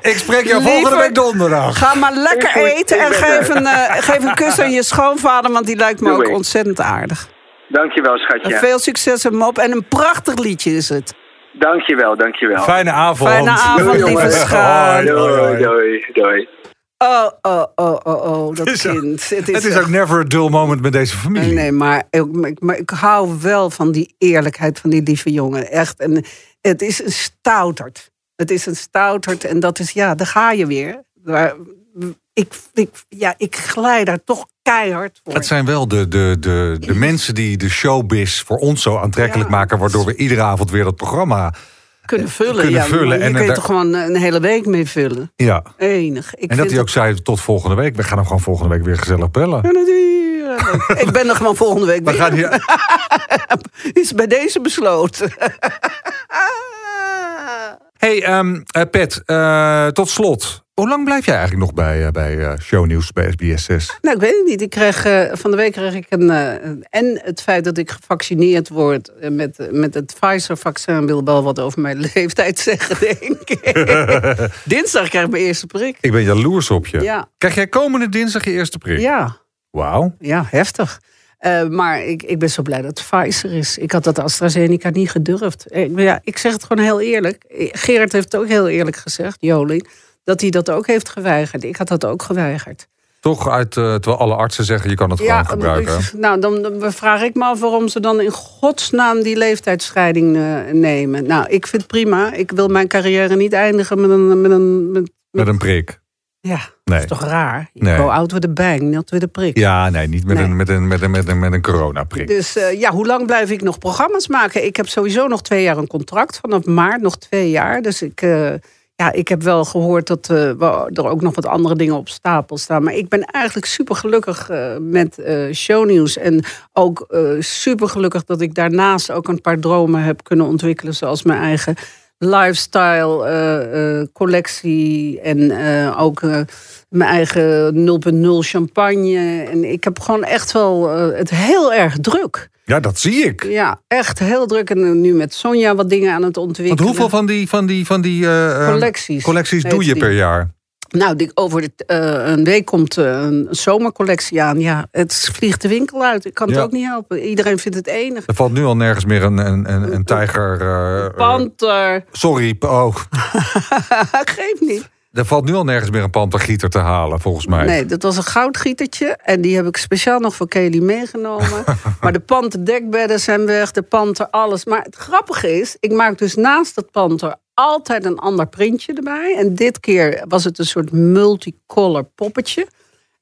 Speaker 1: ik spreek jou volgende
Speaker 2: Liever-
Speaker 1: week donderdag.
Speaker 2: Ga maar lekker eten en geef
Speaker 6: er.
Speaker 2: een, eh, geef een kus aan je schoonvader, want die lijkt me
Speaker 6: Doe
Speaker 2: ook
Speaker 6: ik.
Speaker 2: ontzettend aardig.
Speaker 6: Dankjewel, schatje.
Speaker 2: Veel succes en mop. En een prachtig liedje is het.
Speaker 6: Dankjewel, dankjewel.
Speaker 1: Fijne avond.
Speaker 2: Fijne avond,
Speaker 6: Doei,
Speaker 2: lieve schat.
Speaker 1: Hoi, hoi, hoi.
Speaker 6: Doei, doei, doei.
Speaker 2: Oh, oh, oh, oh, oh, dat
Speaker 1: Het is ook-
Speaker 2: kind. Het
Speaker 1: Het is
Speaker 2: echt-
Speaker 1: ook never a dull moment met deze familie.
Speaker 2: Nee, nee, maar ik, maar ik- maar ik hou wel van die eerlijkheid van die lieve jongen. Echt. En het is een stouterd. Het is een stouterd. En dat is, ja, daar ga je weer. Maar ik, ik, ja, ik glij daar toch keihard voor.
Speaker 1: Het zijn wel de, de, de, de mensen die de showbiz voor ons zo aantrekkelijk
Speaker 2: Ja.
Speaker 1: maken... waardoor we iedere avond weer dat programma...
Speaker 2: kunnen vullen.
Speaker 1: kunnen
Speaker 2: ja,
Speaker 1: vullen. En,
Speaker 2: je
Speaker 1: eh,
Speaker 2: toch gewoon een hele week mee vullen.
Speaker 1: Ja.
Speaker 2: Enig. Ik
Speaker 1: En dat hij ook zei tot volgende week. We gaan hem gewoon volgende week weer gezellig bellen.
Speaker 2: Ja, ik ben er gewoon volgende week
Speaker 1: We
Speaker 2: weer.
Speaker 1: gaan hier...
Speaker 2: Is bij deze besloten.
Speaker 1: Hey, ehm, eh, Pet, eh, tot slot. Hoe lang blijf jij eigenlijk nog bij, eh, bij eh, shownieuws bij SBS 6?
Speaker 2: Nou, ik weet het niet. Ik kreeg, eh, van de week kreeg ik een... en het feit dat ik gevaccineerd word met, met het Pfizer-vaccin... wil wel wat over mijn leeftijd zeggen, denk ik. Dinsdag krijg ik mijn eerste prik.
Speaker 1: Ik ben jaloers op je.
Speaker 2: Ja,
Speaker 1: Krijg jij komende dinsdag je eerste prik?
Speaker 2: ja,
Speaker 1: Wauw.
Speaker 2: ja, heftig. Maar ik, ik ben zo blij dat het Pfizer is. Ik had dat AstraZeneca niet gedurfd. Ik, ja, ik zeg het gewoon heel eerlijk. Gerard heeft het ook heel eerlijk gezegd, Joling... dat hij dat ook heeft geweigerd. Ik had dat ook geweigerd.
Speaker 1: Toch uit, eh, terwijl alle artsen zeggen je kan het gewoon gebruiken.
Speaker 2: ik- nou, dan, dan vraag ik me af waarom ze dan in godsnaam die leeftijdsscheiding eh, nemen. Nou, ik vind het prima. Ik wil mijn carrière niet eindigen met een... Met een met,
Speaker 1: Met een prik.
Speaker 2: ja,
Speaker 1: Nee.
Speaker 2: dat is toch raar? Je
Speaker 1: Nee.
Speaker 2: Go out with a bang, not with a prik.
Speaker 1: Ja, nee, niet met,
Speaker 2: Nee.
Speaker 1: Een, met, een, met, een, met, een, met een coronaprik.
Speaker 2: Dus eh, ja, hoe lang blijf ik nog programma's maken? Ik heb sowieso nog twee jaar een contract. Vanaf maart nog twee jaar. Dus ik, ja, ik heb wel gehoord dat eh, er ook nog wat andere dingen op stapel staan. Maar ik ben eigenlijk super gelukkig met eh, shownieuws. En ook eh super gelukkig dat ik daarnaast ook een paar dromen heb kunnen ontwikkelen. Zoals mijn eigen lifestyle eh, eh, collectie. En eh, ook eh, mijn eigen 0.0 champagne. En ik heb gewoon echt wel eh, het heel erg druk.
Speaker 1: Ja, dat zie ik.
Speaker 2: Ja, echt heel druk. En nu met Sonja wat dingen aan het
Speaker 1: Want
Speaker 2: ontwikkelen.
Speaker 1: hoeveel van die, van die, van die eh, eh,
Speaker 2: collecties,
Speaker 1: collecties doe je
Speaker 2: die.
Speaker 1: per jaar?
Speaker 2: Nou, die, over de, eh, een week komt een zomercollectie aan. Ja, het vliegt de winkel uit. Ik kan het ook niet helpen. Iedereen vindt het enig.
Speaker 1: Er valt nu al nergens meer een, een, een, een tijger... eh,
Speaker 2: Panter.
Speaker 1: sorry, oh.
Speaker 2: Geef niet.
Speaker 1: Er valt nu al nergens meer een pantergieter te halen, volgens mij.
Speaker 2: Nee, dat was een goudgietertje. En die heb ik speciaal nog voor Kelly meegenomen. maar de panter dekbedden zijn weg, de panter alles. Maar het grappige is, ik maak dus naast dat panter altijd een ander printje erbij. En dit keer was het een soort multicolor poppetje.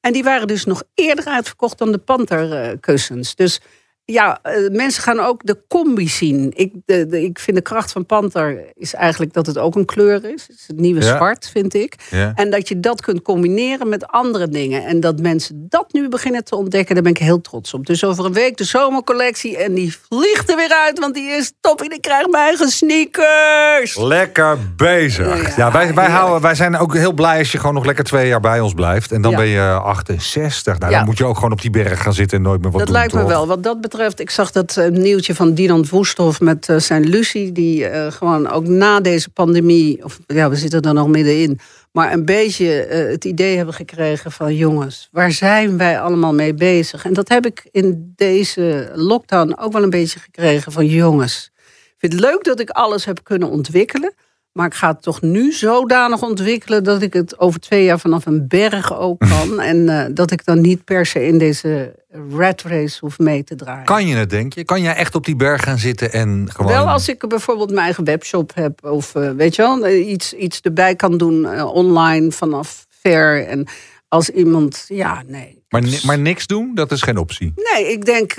Speaker 2: En die waren dus nog eerder uitverkocht dan de panterkussens. Dus ja, eh, mensen gaan ook de combi zien. Ik, de, de- ik vind de kracht van panter is eigenlijk dat het ook een kleur is. Het is het nieuwe
Speaker 1: Ja.
Speaker 2: zwart, vind ik.
Speaker 1: Ja.
Speaker 2: En dat je dat kunt combineren met andere dingen. En dat mensen dat nu beginnen te ontdekken, daar ben ik heel trots op. Dus over een week de zomercollectie. En die vliegt er weer uit, want die is top. En ik krijg mijn eigen sneakers.
Speaker 1: Lekker bezig. Ja,
Speaker 2: Ja,
Speaker 1: wij, wij, houden, wij zijn ook heel blij als je gewoon nog lekker twee jaar bij ons blijft. En dan ben je 68. Nou, dan moet je ook gewoon op die berg gaan zitten en nooit meer wat
Speaker 2: Dat
Speaker 1: doen,
Speaker 2: lijkt me wel. Wat dat betreft ik zag dat eh, nieuwtje van Dinant Woesthof met eh, zijn Lucie, die eh, gewoon ook na deze pandemie, of ja, we zitten er nog middenin, maar een beetje het idee hebben gekregen van jongens, waar zijn wij allemaal mee bezig? En dat heb ik in deze lockdown ook wel een beetje gekregen van jongens. Ik vind het leuk dat ik alles heb kunnen ontwikkelen. Maar ik ga het toch nu zodanig ontwikkelen dat ik het over twee jaar vanaf een berg ook kan. en eh, dat ik dan niet per se in deze rat race hoef mee te draaien.
Speaker 1: Kan je het, denk je? Kan jij echt op die berg gaan zitten en gewoon...
Speaker 2: Wel als ik bijvoorbeeld mijn eigen webshop heb. Of eh, weet je wel, eh, iets, iets erbij kan doen online vanaf ver. En als iemand, ja, nee.
Speaker 1: Maar, maar niks doen, dat is geen optie.
Speaker 2: Nee, ik denk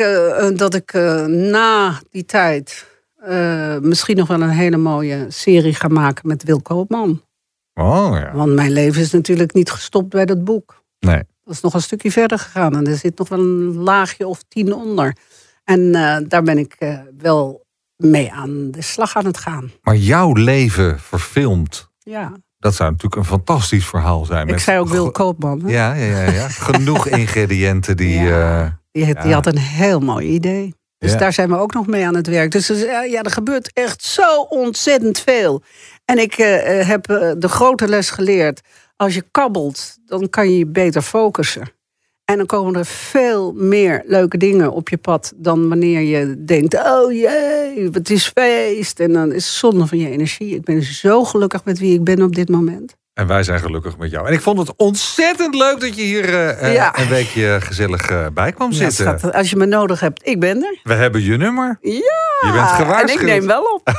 Speaker 2: dat ik na die tijd eh, misschien nog wel een hele mooie serie ga maken met Wil Koopman.
Speaker 1: Oh ja.
Speaker 2: Want mijn leven is natuurlijk niet gestopt bij dat boek.
Speaker 1: Nee.
Speaker 2: Dat is nog een stukje verder gegaan en er zit nog wel een laagje of tien onder. En eh, daar ben ik eh, wel mee aan de slag aan het gaan.
Speaker 1: Maar jouw leven verfilmd,
Speaker 2: Ja,
Speaker 1: dat zou natuurlijk een fantastisch verhaal zijn.
Speaker 2: ik zei ook Wil Koopman. hè?
Speaker 1: Ja, ja, ja, ja. Genoeg ingrediënten die...
Speaker 2: Ja. Die, heeft- die
Speaker 1: Ja.
Speaker 2: had een heel mooi idee. Dus
Speaker 1: Ja.
Speaker 2: daar zijn we ook nog mee aan het werk. Dus er is- ja, er gebeurt echt zo ontzettend veel. En ik eh, eh, heb eh, de grote les geleerd. Als je kabbelt, dan kan je je beter focussen. En dan komen er veel meer leuke dingen op je pad dan wanneer je denkt: oh jee, het is feest. En dan is het zonde van je energie. Ik ben zo gelukkig met wie ik ben op dit moment.
Speaker 1: En wij zijn gelukkig met jou. En ik vond het ontzettend leuk dat je hier eh, eh,
Speaker 2: Ja.
Speaker 1: een weekje gezellig eh, bij kwam
Speaker 2: Ja,
Speaker 1: zitten.
Speaker 2: schat, als je me nodig hebt, ik ben er.
Speaker 1: We hebben je nummer.
Speaker 2: Ja,
Speaker 1: Je bent gewaarschuwd.
Speaker 2: en ik neem wel op.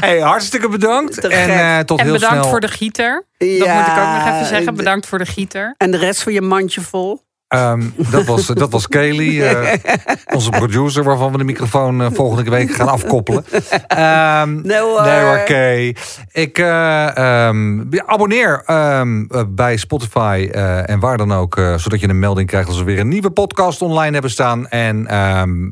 Speaker 1: Hey, hartstikke bedankt. En eh, tot
Speaker 4: En
Speaker 1: heel
Speaker 4: bedankt
Speaker 1: snel.
Speaker 4: voor de gieter. Dat moet ik ook nog even zeggen. Bedankt voor de gieter.
Speaker 2: En de rest van je mandje vol.
Speaker 1: Ehm, dat, was, dat was Kelly, eh, onze producer, waarvan we de microfoon eh, volgende week gaan afkoppelen. Ehm,
Speaker 2: Nee hoor.
Speaker 1: Nee hoor, Kay. Ik eh, ehm, abonneer ehm, eh, bij Spotify en waar dan ook, zodat je een melding krijgt als we weer een nieuwe podcast online hebben staan. En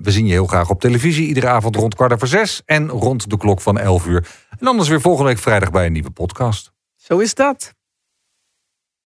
Speaker 1: we zien je heel graag op televisie, iedere avond rond kwart over zes en rond de klok van 11 uur. En anders weer volgende week vrijdag bij een nieuwe podcast.
Speaker 2: Zo is dat.